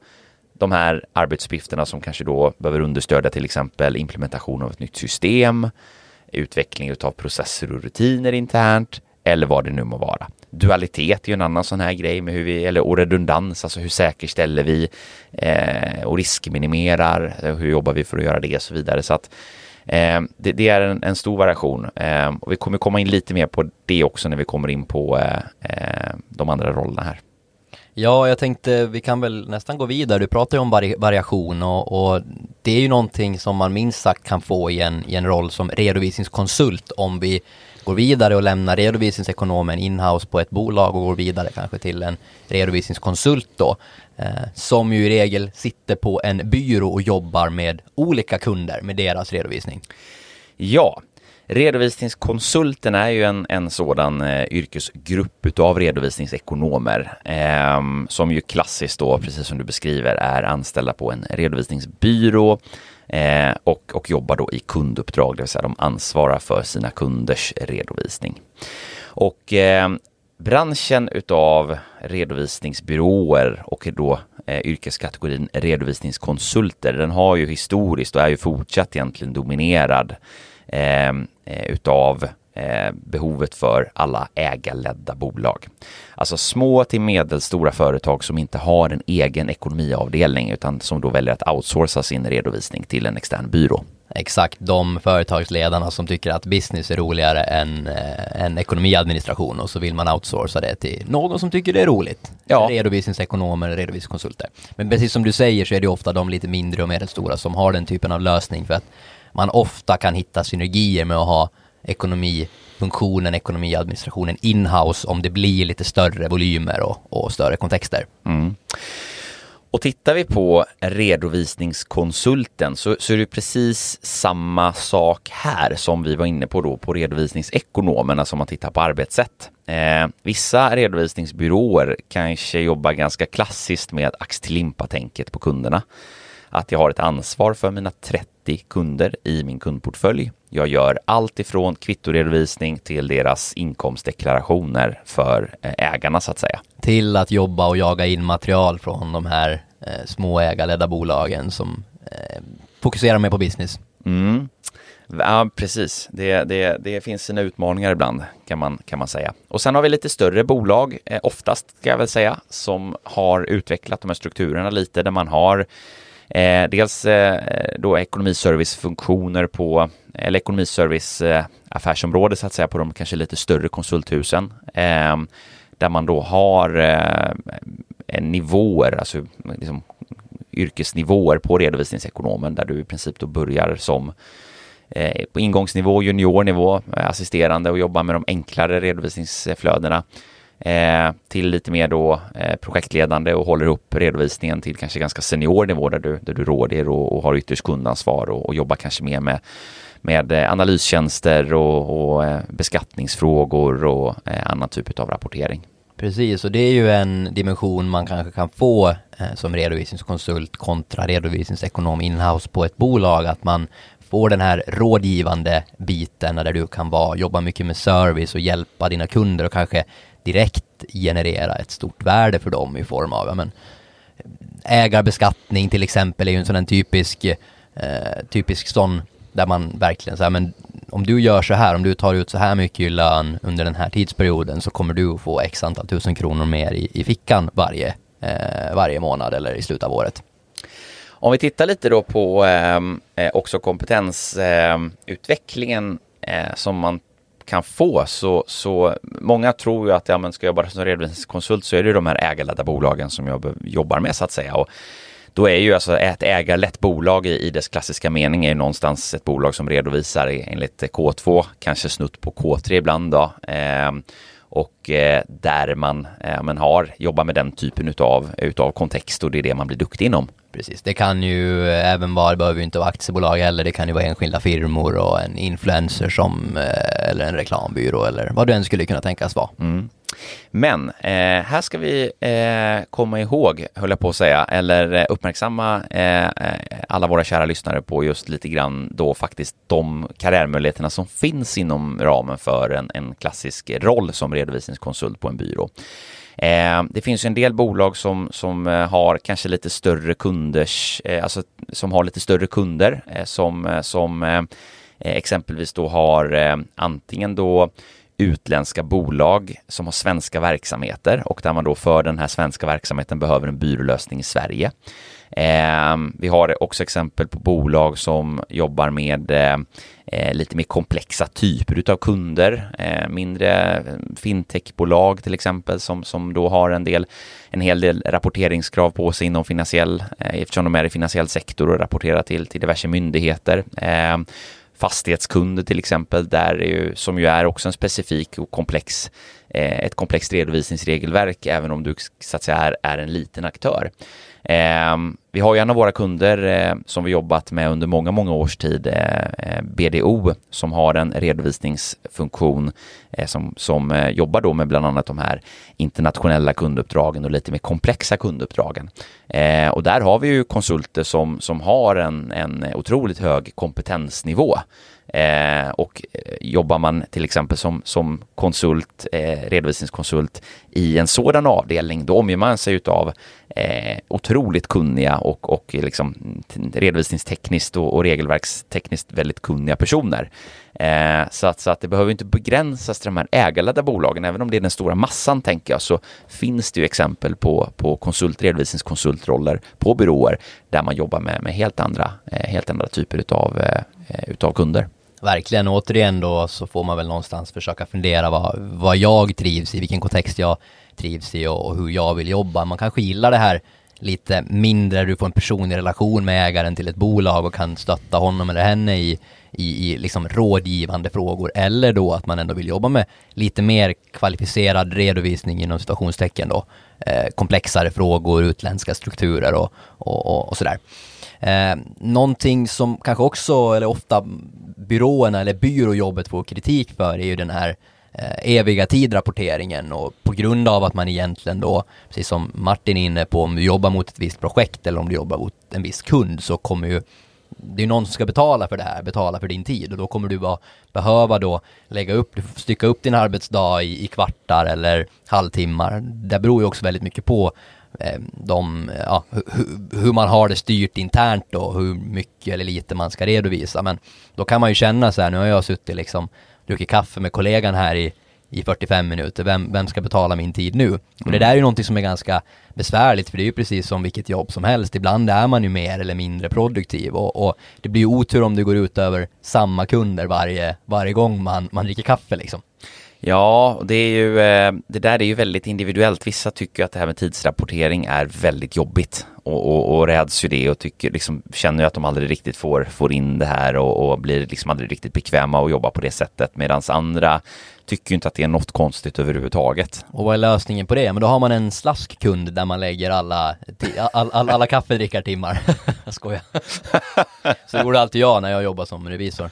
Speaker 1: de här arbetsuppgifterna som kanske då behöver understödja till exempel implementation av ett nytt system, utveckling av processer och rutiner internt eller vad det nu må vara. Dualitet är ju en annan sån här grej med hur vi, eller och redundans, alltså hur säkerställer vi eh, och riskminimerar, eh, hur jobbar vi för att göra det och så vidare. Så att eh, det, det, är en, en stor variation eh, och vi kommer komma in lite mer på det också när vi kommer in på eh, eh de andra rollerna här.
Speaker 2: Ja, jag tänkte vi kan väl nästan gå vidare. Du pratar ju om vari variation och, och, det är ju någonting som man minst sagt kan få i en, i en roll som redovisningskonsult om vi går vidare och lämnar redovisningsekonomen inhouse på ett bolag och går vidare kanske till en redovisningskonsult då, eh, som ju i regel sitter på en byrå och jobbar med olika kunder med deras redovisning.
Speaker 1: Ja, Redovisningskonsulten är ju en, en sådan eh, yrkesgrupp utav redovisningsekonomer eh, som ju klassiskt då, precis som du beskriver, är anställda på en redovisningsbyrå eh, och, och jobbar då i kunduppdrag, det vill säga de ansvarar för sina kunders redovisning. Och eh, branschen utav redovisningsbyråer och då eh, yrkeskategorin redovisningskonsulter, den har ju historiskt och är ju fortsatt egentligen dominerad eh, utav eh, behovet för alla ägarledda bolag. Alltså små till medelstora företag som inte har en egen ekonomiavdelning utan som då väljer att outsourca sin redovisning till en extern byrå.
Speaker 2: Exakt, de företagsledarna som tycker att business är roligare än, äh, än ekonomiadministration och så vill man outsourca det till någon som tycker det är roligt. Ja. Redovisningsekonomer, redovisningskonsulter. Men precis som du säger så är det ofta de lite mindre och medelstora som har den typen av lösning för att man ofta kan hitta synergier med att ha ekonomifunktionen, ekonomiadministrationen inhouse om det blir lite större volymer och, och större kontexter. Mm.
Speaker 1: Och tittar vi på redovisningskonsulten så, så är det precis samma sak här som vi var inne på då på redovisningsekonomerna som man tittar på arbetssätt. Eh, vissa redovisningsbyråer kanske jobbar ganska klassiskt med ax till limpa-tänket på kunderna. Att jag har ett ansvar för mina 30 kunder i min kundportfölj. Jag gör allt ifrån kvittoredovisning till deras inkomstdeklarationer för eh, ägarna så att säga.
Speaker 2: Till att jobba och jaga in material från de här eh, små ägarledda bolagen som eh, fokuserar mer på business.
Speaker 1: Mm. Ja, precis. Det, det, det finns sina utmaningar ibland kan man, kan man säga. Och sen har vi lite större bolag, eh, oftast ska jag väl säga, som har utvecklat de här strukturerna lite där man har Eh, dels eh, då ekonomiservicefunktioner på, eller ekonomiservice eh, affärsområde så att säga på de kanske lite större konsulthusen. Eh, där man då har eh, nivåer, alltså liksom, yrkesnivåer på redovisningsekonomen där du i princip då börjar som eh, på ingångsnivå, juniornivå, assisterande och jobbar med de enklare redovisningsflödena Eh, till lite mer då eh, projektledande och håller upp redovisningen till kanske ganska senior nivå där du, där du råder och, och har ytterst kundansvar och, och jobbar kanske mer med med eh, analystjänster och, och beskattningsfrågor och annan typ av rapportering.
Speaker 2: Precis, och det är ju en dimension man kanske kan få eh, som redovisningskonsult kontra redovisningsekonom inhouse på ett bolag, att man får den här rådgivande biten där du kan vara, jobba mycket med service och hjälpa dina kunder och kanske direkt generera ett stort värde för dem i form av, ja, men, ägarbeskattning till exempel är ju en sån typisk, eh, typisk sån där man verkligen säger men om du gör så här, om du tar ut så här mycket i lön under den här tidsperioden så kommer du få x antal tusen kronor mer i, i fickan varje, eh, varje månad eller i slutet av året.
Speaker 1: Om vi tittar lite då på eh, eh också kompetensutvecklingen eh, som man kan få så, så många tror ju att ja, men ska jag jobba som redovisningskonsult så är det de här ägarledda bolagen som jag jobbar med så att säga. Och då är ju alltså ett ägarlett bolag i, i dess klassiska mening är någonstans ett bolag som redovisar enligt K2, kanske snutt på K3 ibland då. Eh, och eh, där man, eh, man har, jobbar med den typen utav, utav kontext och det är det man blir duktig inom.
Speaker 2: Precis, det kan ju även vara, det behöver ju inte vara aktiebolag heller, det kan ju vara enskilda firmor och en influencer som, eh, eller en reklambyrå eller vad det än skulle kunna tänkas vara.
Speaker 1: Mm. Men eh, här ska vi eh, komma ihåg, höll jag på att säga, eller eh, uppmärksamma eh, eh, alla våra kära lyssnare på just lite grann då faktiskt de karriärmöjligheterna som finns inom ramen för en, en klassisk roll som redovisningskonsult på en byrå. Eh, det finns en del bolag som, som har kanske lite större kunders, alltså som har lite större kunder som, som exempelvis då har antingen då utländska bolag som har svenska verksamheter och där man då för den här svenska verksamheten behöver en byrålösning i Sverige. Eh, vi har också exempel på bolag som jobbar med eh, eh lite mer komplexa typer utav kunder, ehm, eh, mindre fintechbolag till exempel som, som då har en, del, en hel del rapporteringskrav på sig inom finansiell, eh, eftersom de är i finansiell sektor och rapporterar till, till diverse myndigheter ehm, fastighetskunder till exempel, där ju, som ju är också en specifik och komplex, eh, ett komplext redovisningsregelverk, även om du så att säga är, är en liten aktör. Eh, vi har ju en av våra kunder eh, som vi jobbat med under många, många års tid, eh, eh BDO, som har en redovisningsfunktion eh, som, som eh, jobbar då med bland annat de här internationella kunduppdragen och lite mer komplexa kunduppdragen. Eh, och där har vi ju konsulter som, som har en, en otroligt hög kompetensnivå. Eh, och eh, jobbar man till exempel som, som konsult, eh, redovisningskonsult i en sådan avdelning, då omger man sig utav eh, otroligt kunniga och, och liksom mm, redovisningstekniskt och, och regelverkstekniskt väldigt kunniga personer. Eh, så, att, så att det behöver inte begränsas till de här ägarledda bolagen, även om det är den stora massan tänker jag, så finns det ju exempel på, på konsult, redovisningskonsultroller på byråer där man jobbar med, med helt, andra, eh, helt andra typer utav, eh, utav kunder.
Speaker 2: Verkligen, återigen då så får man väl någonstans försöka fundera vad, vad jag trivs i, vilken kontext jag trivs i och, och hur jag vill jobba. Man kanske gillar det här lite mindre, du får en personlig relation med ägaren till ett bolag och kan stötta honom eller henne i, i, i liksom rådgivande frågor eller då att man ändå vill jobba med lite mer kvalificerad redovisning inom situationstecken då. Eh, komplexare frågor, utländska strukturer och, och, och, och sådär. Eh, någonting som kanske också, eller ofta byråerna eller byråjobbet får kritik för är ju den här eh, eviga tidrapporteringen och på grund av att man egentligen då, precis som Martin är inne på, om du jobbar mot ett visst projekt eller om du jobbar mot en viss kund så kommer ju det är någon som ska betala för det här, betala för din tid och då kommer du bara behöva då lägga upp, stycka upp din arbetsdag i, i kvartar eller halvtimmar. Det beror ju också väldigt mycket på eh, de, ja, hur, hur man har det styrt internt då, hur mycket eller lite man ska redovisa. Men då kan man ju känna så här, nu har jag suttit liksom, druckit kaffe med kollegan här i i 45 minuter, vem, vem ska betala min tid nu? Och det mm. där är ju någonting som är ganska besvärligt för det är ju precis som vilket jobb som helst. Ibland är man ju mer eller mindre produktiv och, och det blir ju otur om det går ut över samma kunder varje, varje gång man, man dricker kaffe liksom.
Speaker 1: Ja, det är ju, eh, det där är ju väldigt individuellt. Vissa tycker att det här med tidsrapportering är väldigt jobbigt och, och, och räds ju det och tycker, liksom, känner ju att de aldrig riktigt får, får in det här och, och blir liksom aldrig riktigt bekväma att jobba på det sättet. Medan andra tycker inte att det är något konstigt överhuvudtaget.
Speaker 2: Och vad är lösningen på det? Men då har man en slaskkund där man lägger alla, all, all, alla kaffedrickartimmar. jag skojar. Så det gjorde alltid jag när jag jobbade som revisor.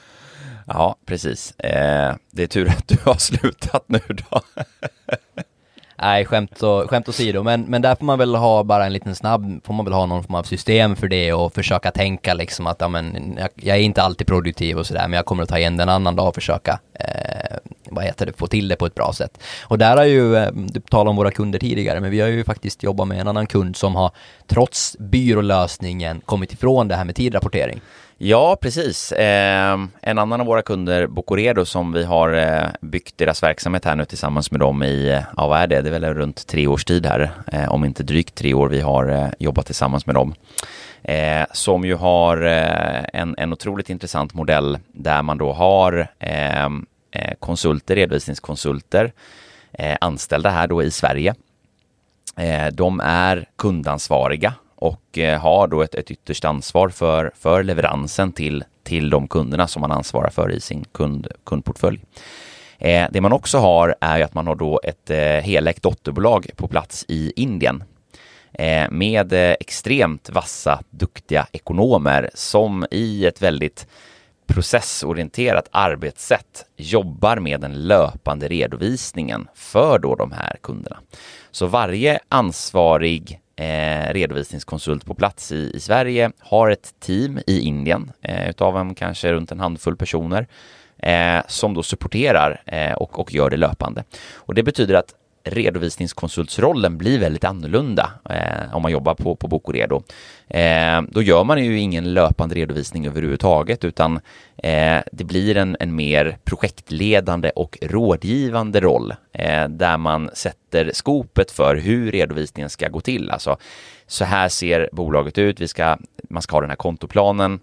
Speaker 1: Ja, precis. Eh, det är tur att du har slutat nu då.
Speaker 2: Nej, skämt, och, skämt åsido, men, men där får man väl ha bara en liten snabb, får man väl ha någon form av system för det och försöka tänka liksom att ja, men, jag, jag är inte alltid produktiv och sådär, men jag kommer att ta igen den annan dag och försöka eh, vad heter det, få till det på ett bra sätt. Och där har ju, eh, du talade om våra kunder tidigare, men vi har ju faktiskt jobbat med en annan kund som har trots byrålösningen kommit ifrån det här med tidrapportering.
Speaker 1: Ja, precis. Eh, en annan av våra kunder, Bocoredo, som vi har eh, byggt deras verksamhet här nu tillsammans med dem i, eh, ja vad är det, det är väl runt tre års tid här, eh, om inte drygt tre år vi har eh, jobbat tillsammans med dem. Eh, som ju har eh, en, en otroligt intressant modell där man då har ehm, eh, konsulter, redovisningskonsulter, eh, anställda här då i Sverige. de är kundansvariga och eh, har då ett, ett ytterst ansvar för, för leveransen till, till de kunderna som man ansvarar för i sin kund, kundportfölj. Eh, det man också har är att man har då ett eh, helägt dotterbolag på plats i Indien eh, med eh, extremt vassa, duktiga ekonomer som i ett väldigt processorienterat arbetssätt jobbar med den löpande redovisningen för då de här kunderna. Så varje ansvarig eh, redovisningskonsult på plats i, i Sverige, har ett team i Indien eh, utav en kanske runt en handfull personer eh, som då supporterar eh, och, och gör det löpande. Och det betyder att redovisningskonsultsrollen blir väldigt annorlunda eh, om man jobbar på, på Bokoredo. Eh, då gör man ju ingen löpande redovisning överhuvudtaget utan eh, det blir en, en mer projektledande och rådgivande roll eh, där man sätter skopet för hur redovisningen ska gå till. Alltså, så här ser bolaget ut, vi ska, man ska ha den här kontoplanen,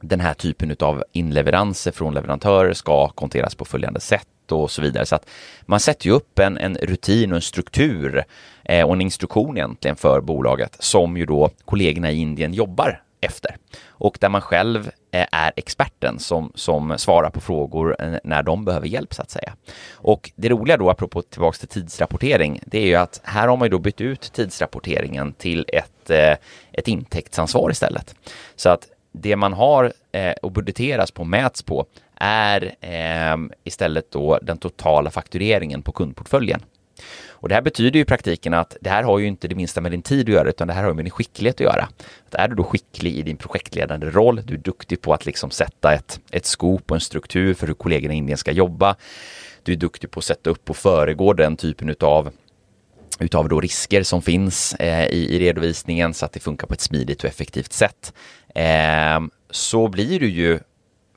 Speaker 1: den här typen av inleveranser från leverantörer ska konteras på följande sätt och så vidare. Så att man sätter ju upp en, en rutin och en struktur eh, och en instruktion egentligen för bolaget som ju då kollegorna i Indien jobbar efter och där man själv eh, är experten som, som svarar på frågor eh, när de behöver hjälp så att säga. Och det roliga då, apropå tillbaks till tidsrapportering, det är ju att här har man ju då bytt ut tidsrapporteringen till ett, eh, ett intäktsansvar istället. Så att det man har eh, och budgeteras på mäts på är eh, istället då den totala faktureringen på kundportföljen. Och det här betyder ju i praktiken att det här har ju inte det minsta med din tid att göra, utan det här har med din skicklighet att göra. Att är du då skicklig i din projektledande roll, du är duktig på att liksom sätta ett, ett skop och en struktur för hur kollegorna i Indien ska jobba. Du är duktig på att sätta upp och föregå den typen utav utav då risker som finns eh, i, i redovisningen så att det funkar på ett smidigt och effektivt sätt. Eh, så blir du ju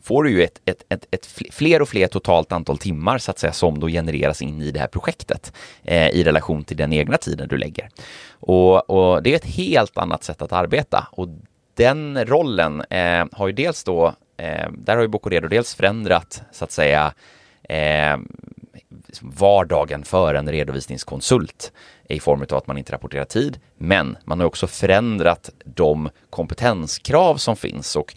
Speaker 1: får du ju ett, ett, ett, ett, fler och fler totalt antal timmar så att säga som då genereras in i det här projektet eh, i relation till den egna tiden du lägger. Och, och, det är ett helt annat sätt att arbeta. Och den rollen eh, har ju dels då, eh, där har ju Bocoredo dels förändrat så att säga eh, liksom vardagen för en redovisningskonsult i form av att man inte rapporterar tid, men man har också förändrat de kompetenskrav som finns. Och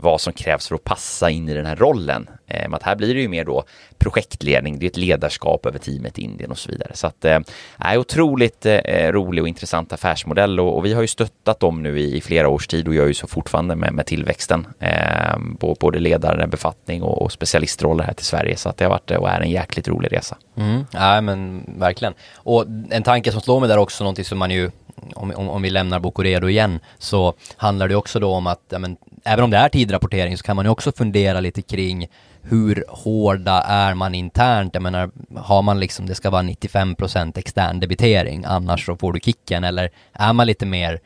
Speaker 1: vad som krävs för att passa in i den här rollen. Eh, att här blir det ju mer då projektledning, det är ett ledarskap över teamet i Indien och så vidare. Så att eh, är otroligt eh, rolig och intressant affärsmodell och, och, vi har ju stöttat dem nu i, i, flera års tid och gör ju så fortfarande med, med tillväxten. Eh, både ledare, befattning och, och specialistroller här till Sverige. Så att det har varit och är en jäkligt rolig resa.
Speaker 2: Mm. Ja men verkligen. Och en tanke som slår mig där också, någonting som man ju om, om, om vi lämnar Bocoredo igen, så handlar det också då om att, ja, men, även om det är tidrapportering så kan man ju också fundera lite kring hur hårda är man internt? Jag menar, har man liksom, det ska vara 95% extern debitering, annars så får du kicken, eller är man lite mer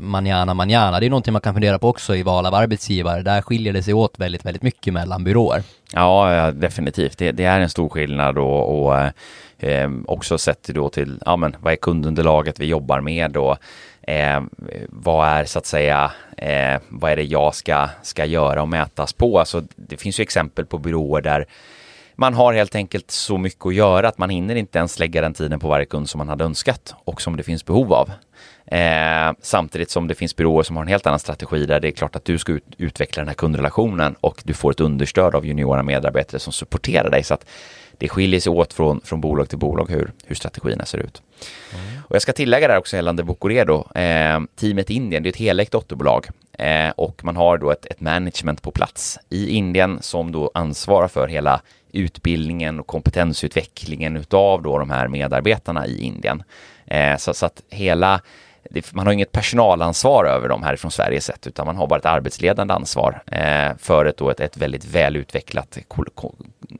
Speaker 2: manjana manjana. Det är någonting man kan fundera på också i val av arbetsgivare. Där skiljer det sig åt väldigt, väldigt mycket mellan byråer.
Speaker 1: Ja, definitivt. Det, det är en stor skillnad och, och eh, också sett då till, ja men vad är kundunderlaget vi jobbar med och eh, vad är så att säga, eh, vad är det jag ska, ska göra och mätas på? Alltså, det finns ju exempel på byråer där man har helt enkelt så mycket att göra att man hinner inte ens lägga den tiden på varje kund som man hade önskat och som det finns behov av. Eh, samtidigt som det finns byråer som har en helt annan strategi där det är klart att du ska ut, utveckla den här kundrelationen och du får ett understöd av juniora medarbetare som supporterar dig. Så att det skiljer sig åt från, från bolag till bolag hur, hur strategierna ser ut. Mm. Och jag ska tillägga där också gällande Bocoredo. Eh, teamet Indien, det är ett helägt dotterbolag eh, och man har då ett, ett management på plats i Indien som då ansvarar för hela utbildningen och kompetensutvecklingen utav då de här medarbetarna i Indien. Eh, så, så, att hela man har inget personalansvar över dem härifrån Sverige sett, utan man har bara ett arbetsledande ansvar eh, för ett, då ett, ett väldigt välutvecklat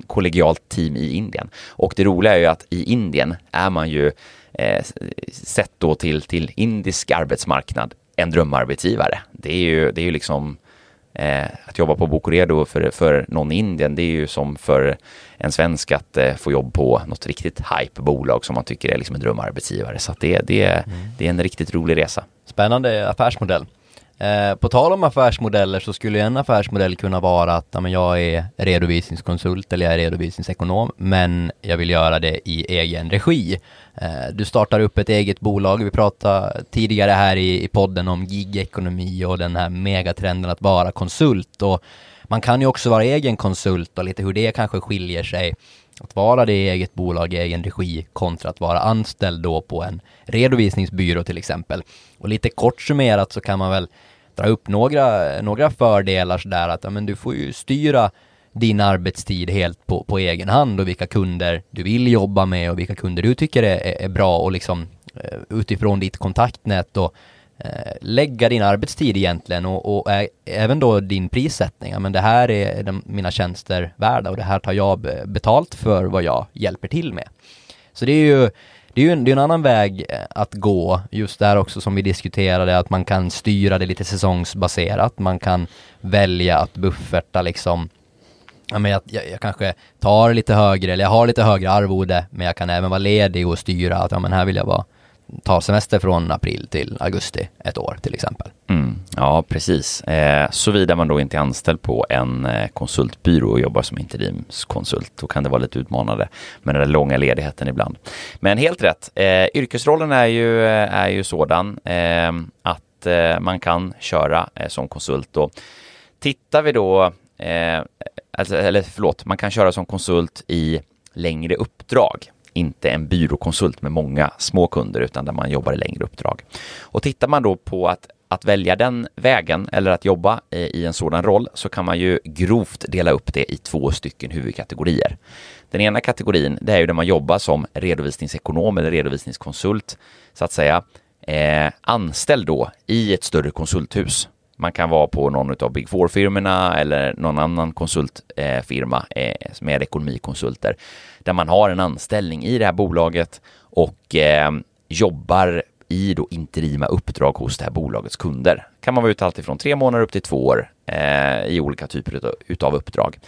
Speaker 1: kollegialt team i Indien. Och det roliga är ju att i Indien är man ju eh, sett då till, till indisk arbetsmarknad en drömarbetsgivare. Det är ju, det är ju liksom Eh, att jobba på Bocoredo för, för någon i Indien, det är ju som för en svensk att eh, få jobb på något riktigt hype-bolag som man tycker är liksom en drömarbetsgivare. Så det, det, mm. det är en riktigt rolig resa.
Speaker 2: Spännande affärsmodell. Eh, på tal om affärsmodeller så skulle en affärsmodell kunna vara att ja, men jag är redovisningskonsult eller jag är redovisningsekonom men jag vill göra det i egen regi. Eh, du startar upp ett eget bolag. Vi pratade tidigare här i, i podden om gigekonomi och den här megatrenden att vara konsult och man kan ju också vara egen konsult och lite hur det kanske skiljer sig att vara det i eget bolag i egen regi kontra att vara anställd då på en redovisningsbyrå till exempel. Och lite kort summerat så kan man väl dra upp några, några fördelar sådär att ja, men du får ju styra din arbetstid helt på, på egen hand och vilka kunder du vill jobba med och vilka kunder du tycker är, är bra och liksom eh, utifrån ditt kontaktnät och eh, lägga din arbetstid egentligen och, och ä, även då din prissättning. Ja, men det här är de, mina tjänster värda och det här tar jag betalt för vad jag hjälper till med. Så det är ju det är ju en, det är en annan väg eh, att gå, just där också som vi diskuterade, att man kan styra det lite säsongsbaserat, man kan välja att bufferta liksom Ja, men jag, jag, jag, kanske tar lite högre, eller jag har lite högre arvode, men jag kan även vara ledig och styra att ja, men här vill jag vara ta semester från april till augusti ett år till exempel.
Speaker 1: Mm, ja, precis. Eh, Såvida man då inte är anställd på en eh, konsultbyrå och jobbar som interimskonsult, då kan det vara lite utmanande med den där långa ledigheten ibland. Men helt rätt, eh, yrkesrollen är ju, eh, är ju sådan eh, att eh, man kan köra eh, som konsult. Och tittar vi då, alltså, eller förlåt, man kan köra som konsult i längre uppdrag inte en byråkonsult med många små kunder utan där man jobbar i längre uppdrag. Och tittar man då på att att välja den vägen eller att jobba eh, i en sådan roll så kan man ju grovt dela upp det i två stycken huvudkategorier. Den ena kategorin, det är ju där man jobbar som redovisningsekonom eller redovisningskonsult, så att säga, eh, anställd då i ett större konsulthus. Man kan vara på någon av Big Four-firmorna eller någon annan konsultfirma eh, med ekonomikonsulter där man har en anställning i det här bolaget och eh, jobbar i då interima uppdrag hos det här bolagets kunder. Kan man vara ute alltifrån tre månader upp till två år eh, i olika typer av utav uppdrag.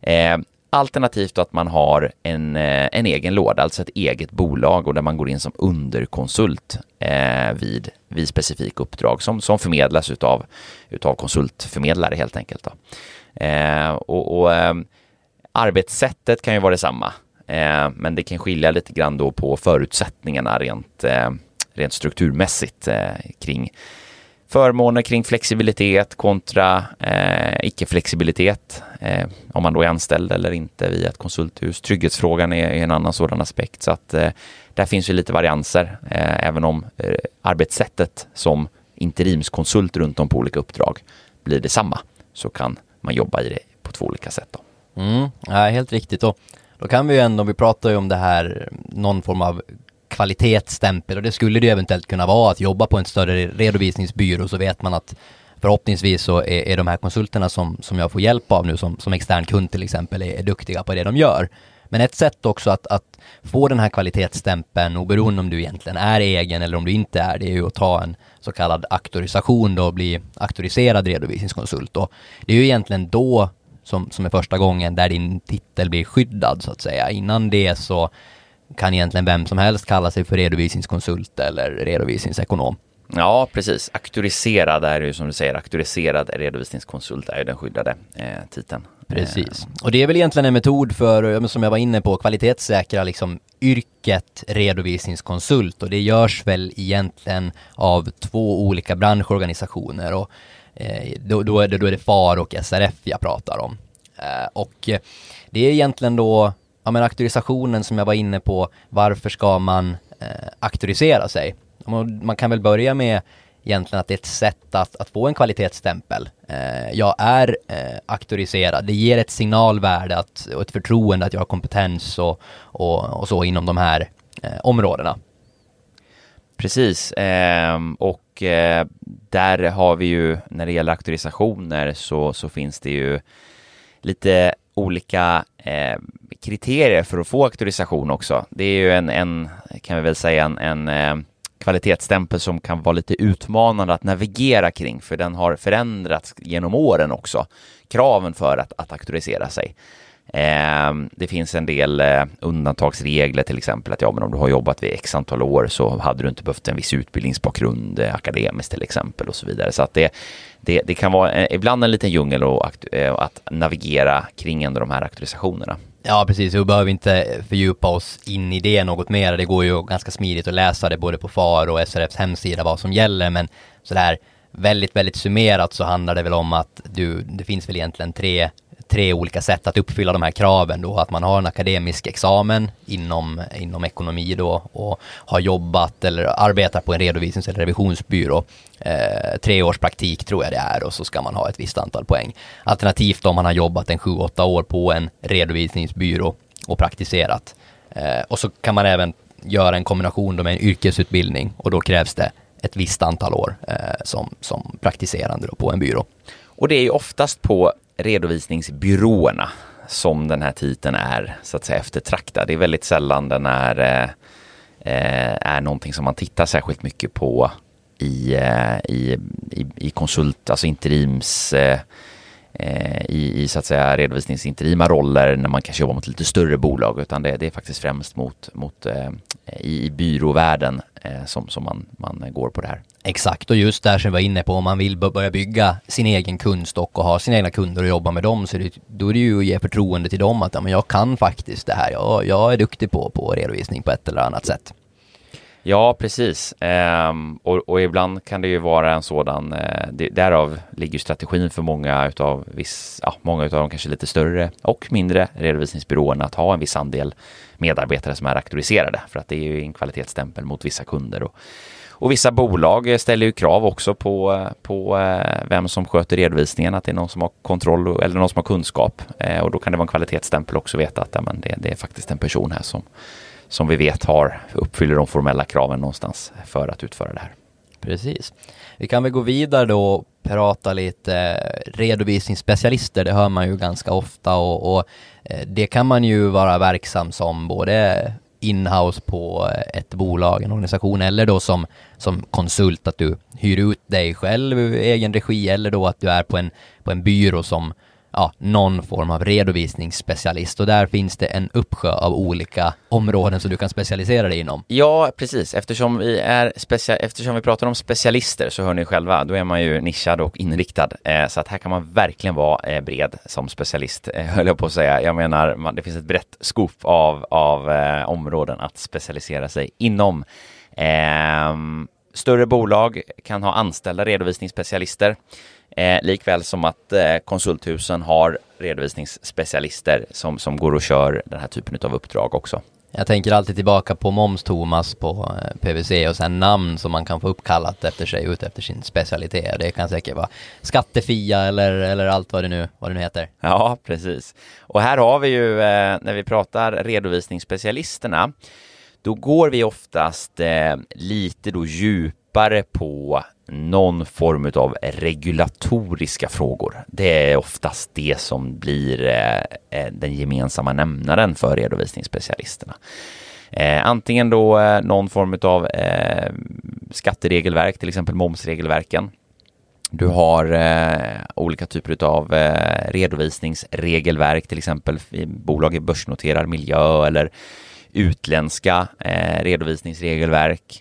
Speaker 1: Eh, alternativt att man har en, eh, en egen låda, alltså ett eget bolag och där man går in som underkonsult eh, vid, vid specifika uppdrag som, som förmedlas utav, utav konsultförmedlare helt enkelt. Då. Eh, och, och eh, arbetssättet kan ju vara detsamma. Eh, men det kan skilja lite grann då på förutsättningarna rent, eh, rent strukturmässigt eh, kring förmåner kring flexibilitet kontra eh, icke-flexibilitet. Eh, om man då är anställd eller inte via ett konsulthus. Trygghetsfrågan är, är en annan sådan aspekt. Så att eh, där finns ju lite varianser, eh, även om eh, arbetssättet som interimskonsult runt om på olika uppdrag blir detsamma, så kan man jobba i det på två olika sätt. Då.
Speaker 2: Mm, ja, helt riktigt. Och då kan vi ju ändå, vi pratar ju om det här, någon form av kvalitetsstämpel och det skulle det eventuellt kunna vara att jobba på en större redovisningsbyrå så vet man att förhoppningsvis så är, är de här konsulterna som, som jag får hjälp av nu som, som extern kund till exempel är, är duktiga på det de gör. Men ett sätt också att, att få den här kvalitetsstämpeln oberoende om du egentligen är egen eller om du inte är det är ju att ta en så kallad auktorisation då och bli auktoriserad redovisningskonsult. Och det är ju egentligen då som, som är första gången där din titel blir skyddad så att säga. Innan det så kan egentligen vem som helst kalla sig för redovisningskonsult eller redovisningsekonom.
Speaker 1: Ja, precis. Auktoriserad är ju som du säger, auktoriserad redovisningskonsult är ju den skyddade eh, titeln.
Speaker 2: Precis. Och det är väl egentligen en metod för, som jag var inne på, kvalitetssäkra liksom yrket redovisningskonsult och det görs väl egentligen av två olika branschorganisationer och eh, då, då, är det, då är det FAR och SRF jag pratar om. Eh, och det är egentligen då ja men auktorisationen som jag var inne på, varför ska man eh, auktorisera sig? Man kan väl börja med egentligen att det är ett sätt att, att få en kvalitetsstämpel. Eh, jag är eh, auktoriserad, det ger ett signalvärde att, och ett förtroende att jag har kompetens och, och, och så inom de här eh, områdena.
Speaker 1: Precis, eh, och eh, där har vi ju när det gäller auktorisationer så, så finns det ju lite olika eh, kriterier för att få auktorisation också. Det är ju en, en kan vi väl säga, en, en eh, kvalitetsstämpel som kan vara lite utmanande att navigera kring, för den har förändrats genom åren också, kraven för att, att auktorisera sig. Ehm, det finns en del eh, undantagsregler, till exempel att ja, men om du har jobbat vid x antal år så hade du inte behövt en viss utbildningsbakgrund eh, akademiskt till exempel och så vidare. Så att det, det, det kan vara eh, ibland en liten djungel att, eh, att navigera kring ändå de här auktorisationerna.
Speaker 2: Ja, precis. Vi behöver inte fördjupa oss in i det något mer. Det går ju ganska smidigt att läsa det både på FAR och SRFs hemsida vad som gäller, men sådär väldigt, väldigt summerat så handlar det väl om att du, det finns väl egentligen tre tre olika sätt att uppfylla de här kraven då, att man har en akademisk examen inom, inom ekonomi då och har jobbat eller arbetar på en redovisnings eller revisionsbyrå. Eh, tre års praktik tror jag det är och så ska man ha ett visst antal poäng. Alternativt om man har jobbat en sju, åtta år på en redovisningsbyrå och praktiserat. Eh, och så kan man även göra en kombination med en yrkesutbildning och då krävs det ett visst antal år eh, som, som praktiserande på en byrå.
Speaker 1: Och det är ju oftast på redovisningsbyråerna som den här titeln är så att säga eftertraktad. Det är väldigt sällan den är, eh, eh, är någonting som man tittar särskilt mycket på i, eh, i, i, i konsult, alltså interims eh, eh, i, i så att säga redovisningsinterima roller när man kanske jobbar mot lite större bolag utan det, det är faktiskt främst mot, mot eh, i, byråvärlden eh, som, som man, man går på det här.
Speaker 2: Exakt, och just där som vi var inne på, om man vill börja bygga sin egen kundstock och ha sina egna kunder och jobba med dem, så det, då är det ju att ge förtroende till dem att ja, men jag kan faktiskt det här, jag, jag är duktig på, på redovisning på ett eller annat sätt.
Speaker 1: Ja, precis. Ehm, och, och, ibland kan det ju vara en sådan, eh, det, därav ligger strategin för många utav viss, ja, många utav de kanske lite större och mindre redovisningsbyråerna att ha en viss andel medarbetare som är auktoriserade, för att det är ju en kvalitetsstämpel mot vissa kunder. Och, och vissa bolag ställer ju krav också på, på eh, vem som sköter redovisningen, att det är någon som har kontroll eller någon som har kunskap. Eh, och då kan det vara en kvalitetsstämpel också veta att ja, men det, det är faktiskt en person här som, som vi vet har, uppfyller de formella kraven någonstans för att utföra det här.
Speaker 2: Precis. Vi kan väl gå vidare då och prata lite eh, redovisningsspecialister, det hör man ju ganska ofta och, och Eh, det kan man ju vara verksam som både inhouse på eh, ett bolag, en organisation eller då som, som konsult att du hyr ut dig själv i egen regi eller då att du är på en, på en byrå som ja, någon form av redovisningsspecialist och där finns det en uppsjö av olika områden som du kan specialisera dig inom.
Speaker 1: Ja, precis. Eftersom vi, är specia- eftersom vi pratar om specialister så hör ni själva, då är man ju nischad och inriktad. Eh, så att här kan man verkligen vara eh, bred som specialist, eh, höll jag på att säga. Jag menar, man, det finns ett brett skop av, av eh, områden att specialisera sig inom. Ehm, större bolag kan ha anställda redovisningsspecialister. Eh, likväl som att eh, konsulthusen har redovisningsspecialister som, som går och kör den här typen av uppdrag också.
Speaker 2: Jag tänker alltid tillbaka på Moms-Thomas på eh, PVC och sen namn som man kan få uppkallat efter sig ut efter sin specialitet. Det kan säkert vara Skattefia eller, eller allt vad det, nu, vad det nu heter.
Speaker 1: Ja, precis. Och här har vi ju, eh, när vi pratar redovisningsspecialisterna, då går vi oftast eh, lite då djupare på någon form av regulatoriska frågor. Det är oftast det som blir eh, eh, den gemensamma nämnaren för redovisningsspecialisterna. Eh, antingen då någon form av skatteregelverk, till exempel momsregelverken. Du har eh, olika typer av eh, redovisningsregelverk, till exempel bolag i börsnoterad miljö eller utländska eh, redovisningsregelverk.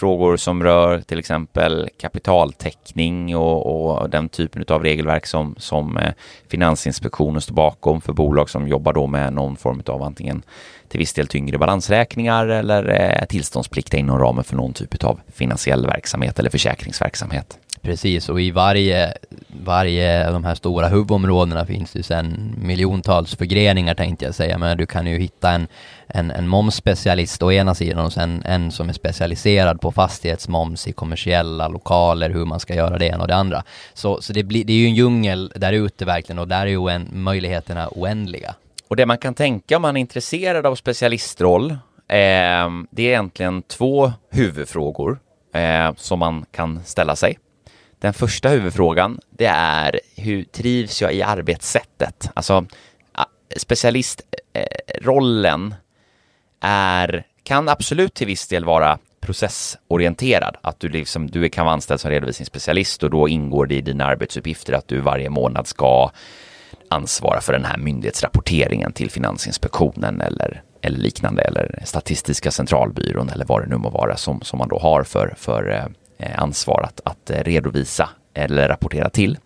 Speaker 1: Frågor som rör till exempel kapitaltäckning och, och den typen av regelverk som, som eh, Finansinspektionen står bakom för bolag som jobbar då med någon form av antingen till viss del tyngre balansräkningar eller eh, tillståndsplikt inom ramen för någon typ av finansiell verksamhet eller försäkringsverksamhet.
Speaker 2: Precis, och i varje, varje av de här stora huvudområdena finns det sen miljontals förgreningar tänkte jag säga, men du kan ju hitta en, en, en momsspecialist å ena sidan och sen en som är specialiserad på fastighetsmoms i kommersiella lokaler, hur man ska göra det ena och det andra. Så, så det, blir, det är ju en djungel där ute verkligen och där är ju en, möjligheterna oändliga.
Speaker 1: Och det man kan tänka om man är intresserad av specialistroll, eh, det är egentligen två huvudfrågor eh, som man kan ställa sig. Den första huvudfrågan, det är hur trivs jag i arbetssättet? Alltså specialistrollen är, kan absolut till viss del vara processorienterad. Att du, liksom, du kan vara anställd som redovisningsspecialist och då ingår det i dina arbetsuppgifter att du varje månad ska ansvara för den här myndighetsrapporteringen till Finansinspektionen eller, eller liknande eller Statistiska centralbyrån eller vad det nu må vara som, som man då har för, för eh, Eh, ansvar att, att eh, redovisa eller rapportera till.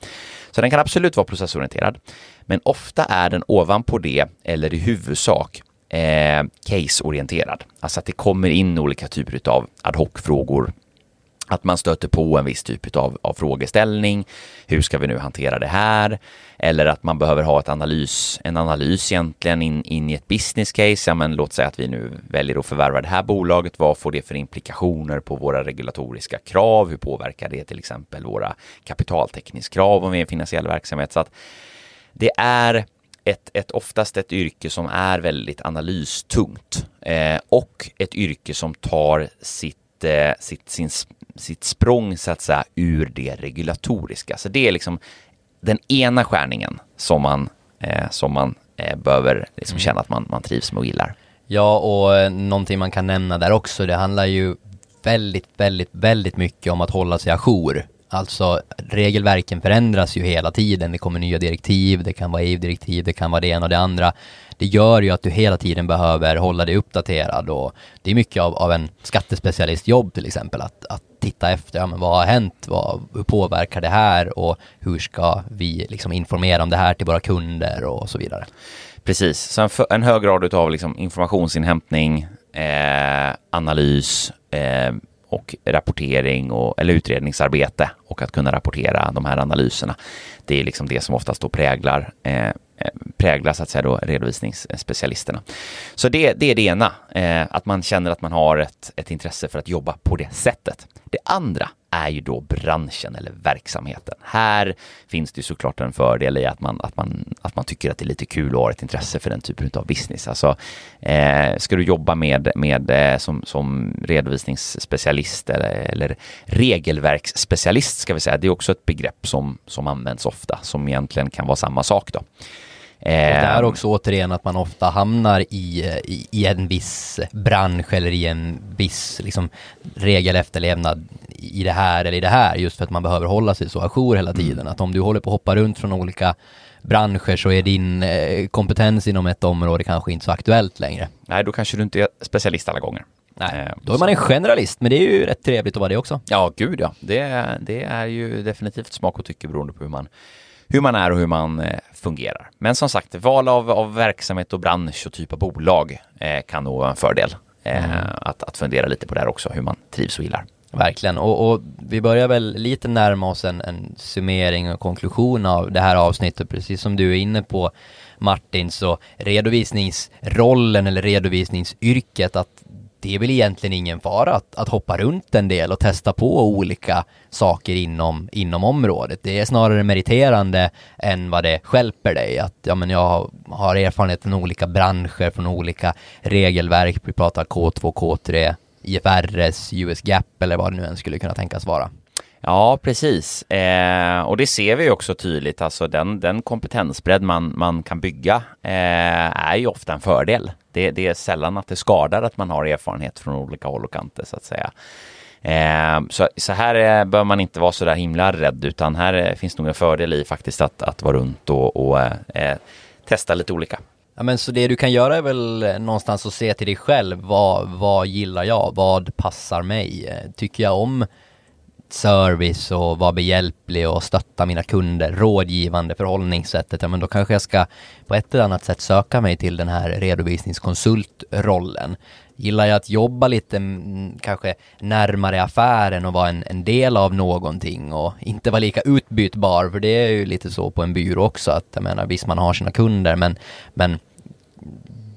Speaker 1: Så den kan absolut vara processorienterad. Men ofta är den ovanpå det, eller i huvudsak, eh, caseorienterad. Alltså att det kommer in olika typer av ad hoc-frågor att man stöter på en viss typ av, av frågeställning. Hur ska vi nu hantera det här? Eller att man behöver ha ett analys, en analys egentligen in, in i ett business case. Ja, men låt säga att vi nu väljer att förvärva det här bolaget. Vad får det för implikationer på våra regulatoriska krav? Hur påverkar det till exempel våra kapitaltäckningskrav om vi är en finansiell verksamhet? Så att det är ett, ett, oftast ett yrke som är väldigt analystungt eh, och ett yrke som tar sitt, sitt, sin, sitt språng så att säga ur det regulatoriska. Så det är liksom den ena skärningen som man, eh, som man eh, behöver liksom känna att man, man trivs med och gillar.
Speaker 2: Ja, och eh, någonting man kan nämna där också, det handlar ju väldigt, väldigt, väldigt mycket om att hålla sig ajour. Alltså regelverken förändras ju hela tiden. Det kommer nya direktiv, det kan vara EU-direktiv, det kan vara det ena och det andra. Det gör ju att du hela tiden behöver hålla dig uppdaterad och det är mycket av, av en skattespecialistjobb till exempel att, att titta efter, ja, men vad har hänt, vad, hur påverkar det här och hur ska vi liksom informera om det här till våra kunder och så vidare.
Speaker 1: Precis, så en, en hög grad av liksom informationsinhämtning, eh, analys, eh, och rapportering och, eller utredningsarbete och att kunna rapportera de här analyserna. Det är liksom det som oftast då präglar eh, präglar så att säga då redovisningsspecialisterna. Så det, det är det ena, eh, att man känner att man har ett, ett intresse för att jobba på det sättet. Det andra är ju då branschen eller verksamheten. Här finns det ju såklart en fördel i att man, att man, att man tycker att det är lite kul och har ett intresse för den typen av business. Alltså, eh, ska du jobba med, med eh, som, som redovisningsspecialist eller, eller regelverksspecialist ska vi säga, det är också ett begrepp som, som används ofta, som egentligen kan vara samma sak då.
Speaker 2: Och där ehm. också återigen att man ofta hamnar i, i, i en viss bransch eller i en viss liksom, regelefterlevnad i det här eller i det här just för att man behöver hålla sig så ajour hela tiden. Mm. Att om du håller på att hoppa runt från olika branscher så är din eh, kompetens inom ett område kanske inte så aktuellt längre.
Speaker 1: Nej, då kanske du inte är specialist alla gånger.
Speaker 2: Nej, eh, då är man en generalist, men det är ju rätt trevligt att vara det också.
Speaker 1: Ja, gud ja. Det, det är ju definitivt smak och tycke beroende på hur man, hur man är och hur man eh, fungerar. Men som sagt, val av, av verksamhet och bransch och typ av bolag eh, kan nog vara en fördel. Eh, mm. att, att fundera lite på det här också, hur man trivs och gillar.
Speaker 2: Verkligen, och, och, vi börjar väl lite närma oss en, en summering och konklusion av det här avsnittet, precis som du är inne på Martin, så redovisningsrollen eller redovisningsyrket, att det är väl egentligen ingen fara att, att hoppa runt en del och testa på olika saker inom, inom området. Det är snarare meriterande än vad det skälper dig. Att ja, men jag har erfarenhet från olika branscher, från olika regelverk. Vi pratar K2, K3, IFRS, US GAP eller vad det nu än skulle kunna tänkas vara.
Speaker 1: Ja, precis. Eh, och det ser vi också tydligt. Alltså den, den kompetensbredd man, man kan bygga eh, är ju ofta en fördel. Det, det, är sällan att det skadar att man har erfarenhet från olika håll och kanter så att säga. Eh, så, så här eh, bör man inte vara så där himla rädd utan här eh, finns nog en fördel i faktiskt att, att vara runt och, och eh, eh testa lite olika.
Speaker 2: Ja men så det du kan göra är väl eh, någonstans att se till dig själv, vad, vad gillar jag, vad passar mig? Eh, tycker jag om service och vara behjälplig och stötta mina kunder, rådgivande förhållningssättet, ja men då kanske jag ska på ett eller annat sätt söka mig till den här redovisningskonsultrollen. Gillar jag att jobba lite kanske närmare affären och vara en, en del av någonting och inte vara lika utbytbar, för det är ju lite så på en byrå också, att jag menar visst man har sina kunder, men, men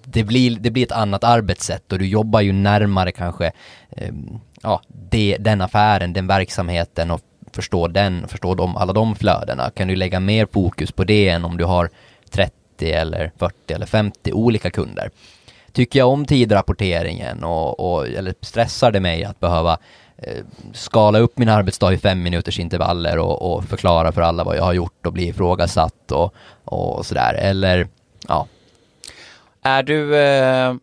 Speaker 2: det blir, det blir ett annat arbetssätt och du jobbar ju närmare kanske eh, ja, det, den affären, den verksamheten och förstå den, förstå de, alla de flödena. Kan du lägga mer fokus på det än om du har 30 eller 40 eller 50 olika kunder. Tycker jag om tidrapporteringen och, och eller stressar det mig att behöva eh, skala upp min arbetsdag i fem minuters intervaller och, och, förklara för alla vad jag har gjort och bli ifrågasatt och, och sådär. Eller, ja.
Speaker 1: Är du eh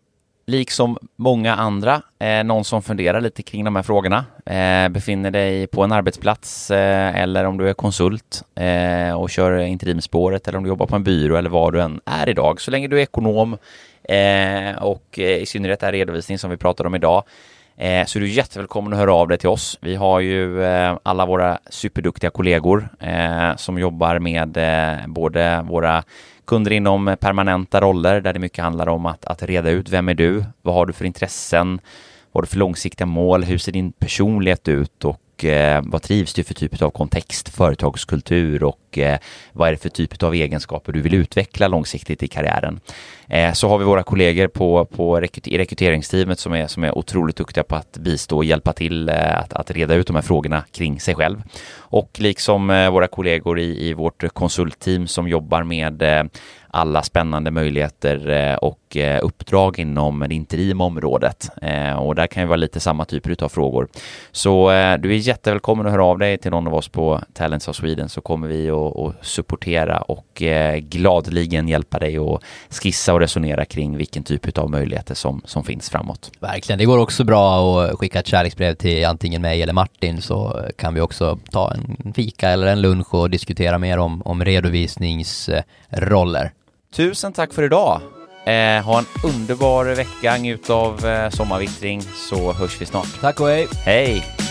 Speaker 1: liksom många andra, eh, någon som funderar lite kring de här frågorna, eh, befinner dig på en arbetsplats eh, eller om du är konsult eh, och kör interimspåret eller om du jobbar på en byrå eller vad du än är idag. Så länge du är ekonom eh, och eh, i synnerhet är redovisning som vi pratar om idag eh, så är du jättevälkommen att höra av dig till oss. Vi har ju eh, alla våra superduktiga kollegor eh, som jobbar med både våra kunder inom permanenta roller där det mycket handlar om att, att reda ut vem är du? Vad har du för intressen? Vad har du för långsiktiga mål? Hur ser din personlighet ut? Och eh, vad trivs du för typ av kontext, företagskultur och eh, vad är det för typ av egenskaper du vill utveckla långsiktigt i karriären? Eh, så har vi våra kollegor på, på rekryteringsteamet som är, som är otroligt duktiga på att bistå och hjälpa till eh, att, att reda ut de här frågorna kring sig själv. Och liksom eh, våra kollegor i, i vårt konsultteam som jobbar med eh, alla spännande möjligheter eh, och eh, uppdrag inom det intima området. Eh, och där kan ju vara lite samma typer av frågor. Så du är jättevälkommen att höra av dig till någon av oss på Talents of Sweden så kommer vi att supportera och gladligen hjälpa dig att skissa och resonera kring vilken typ av möjligheter som, som finns framåt.
Speaker 2: Verkligen, det går också bra att skicka ett kärleksbrev till antingen mig eller Martin så kan vi också ta en fika eller en lunch och diskutera mer om, om redovisningsroller.
Speaker 1: Tusen tack för idag. Eh, ha en underbar vecka, njut av eh, sommarvittring så hörs vi snart.
Speaker 2: Tack och hej.
Speaker 1: Hej.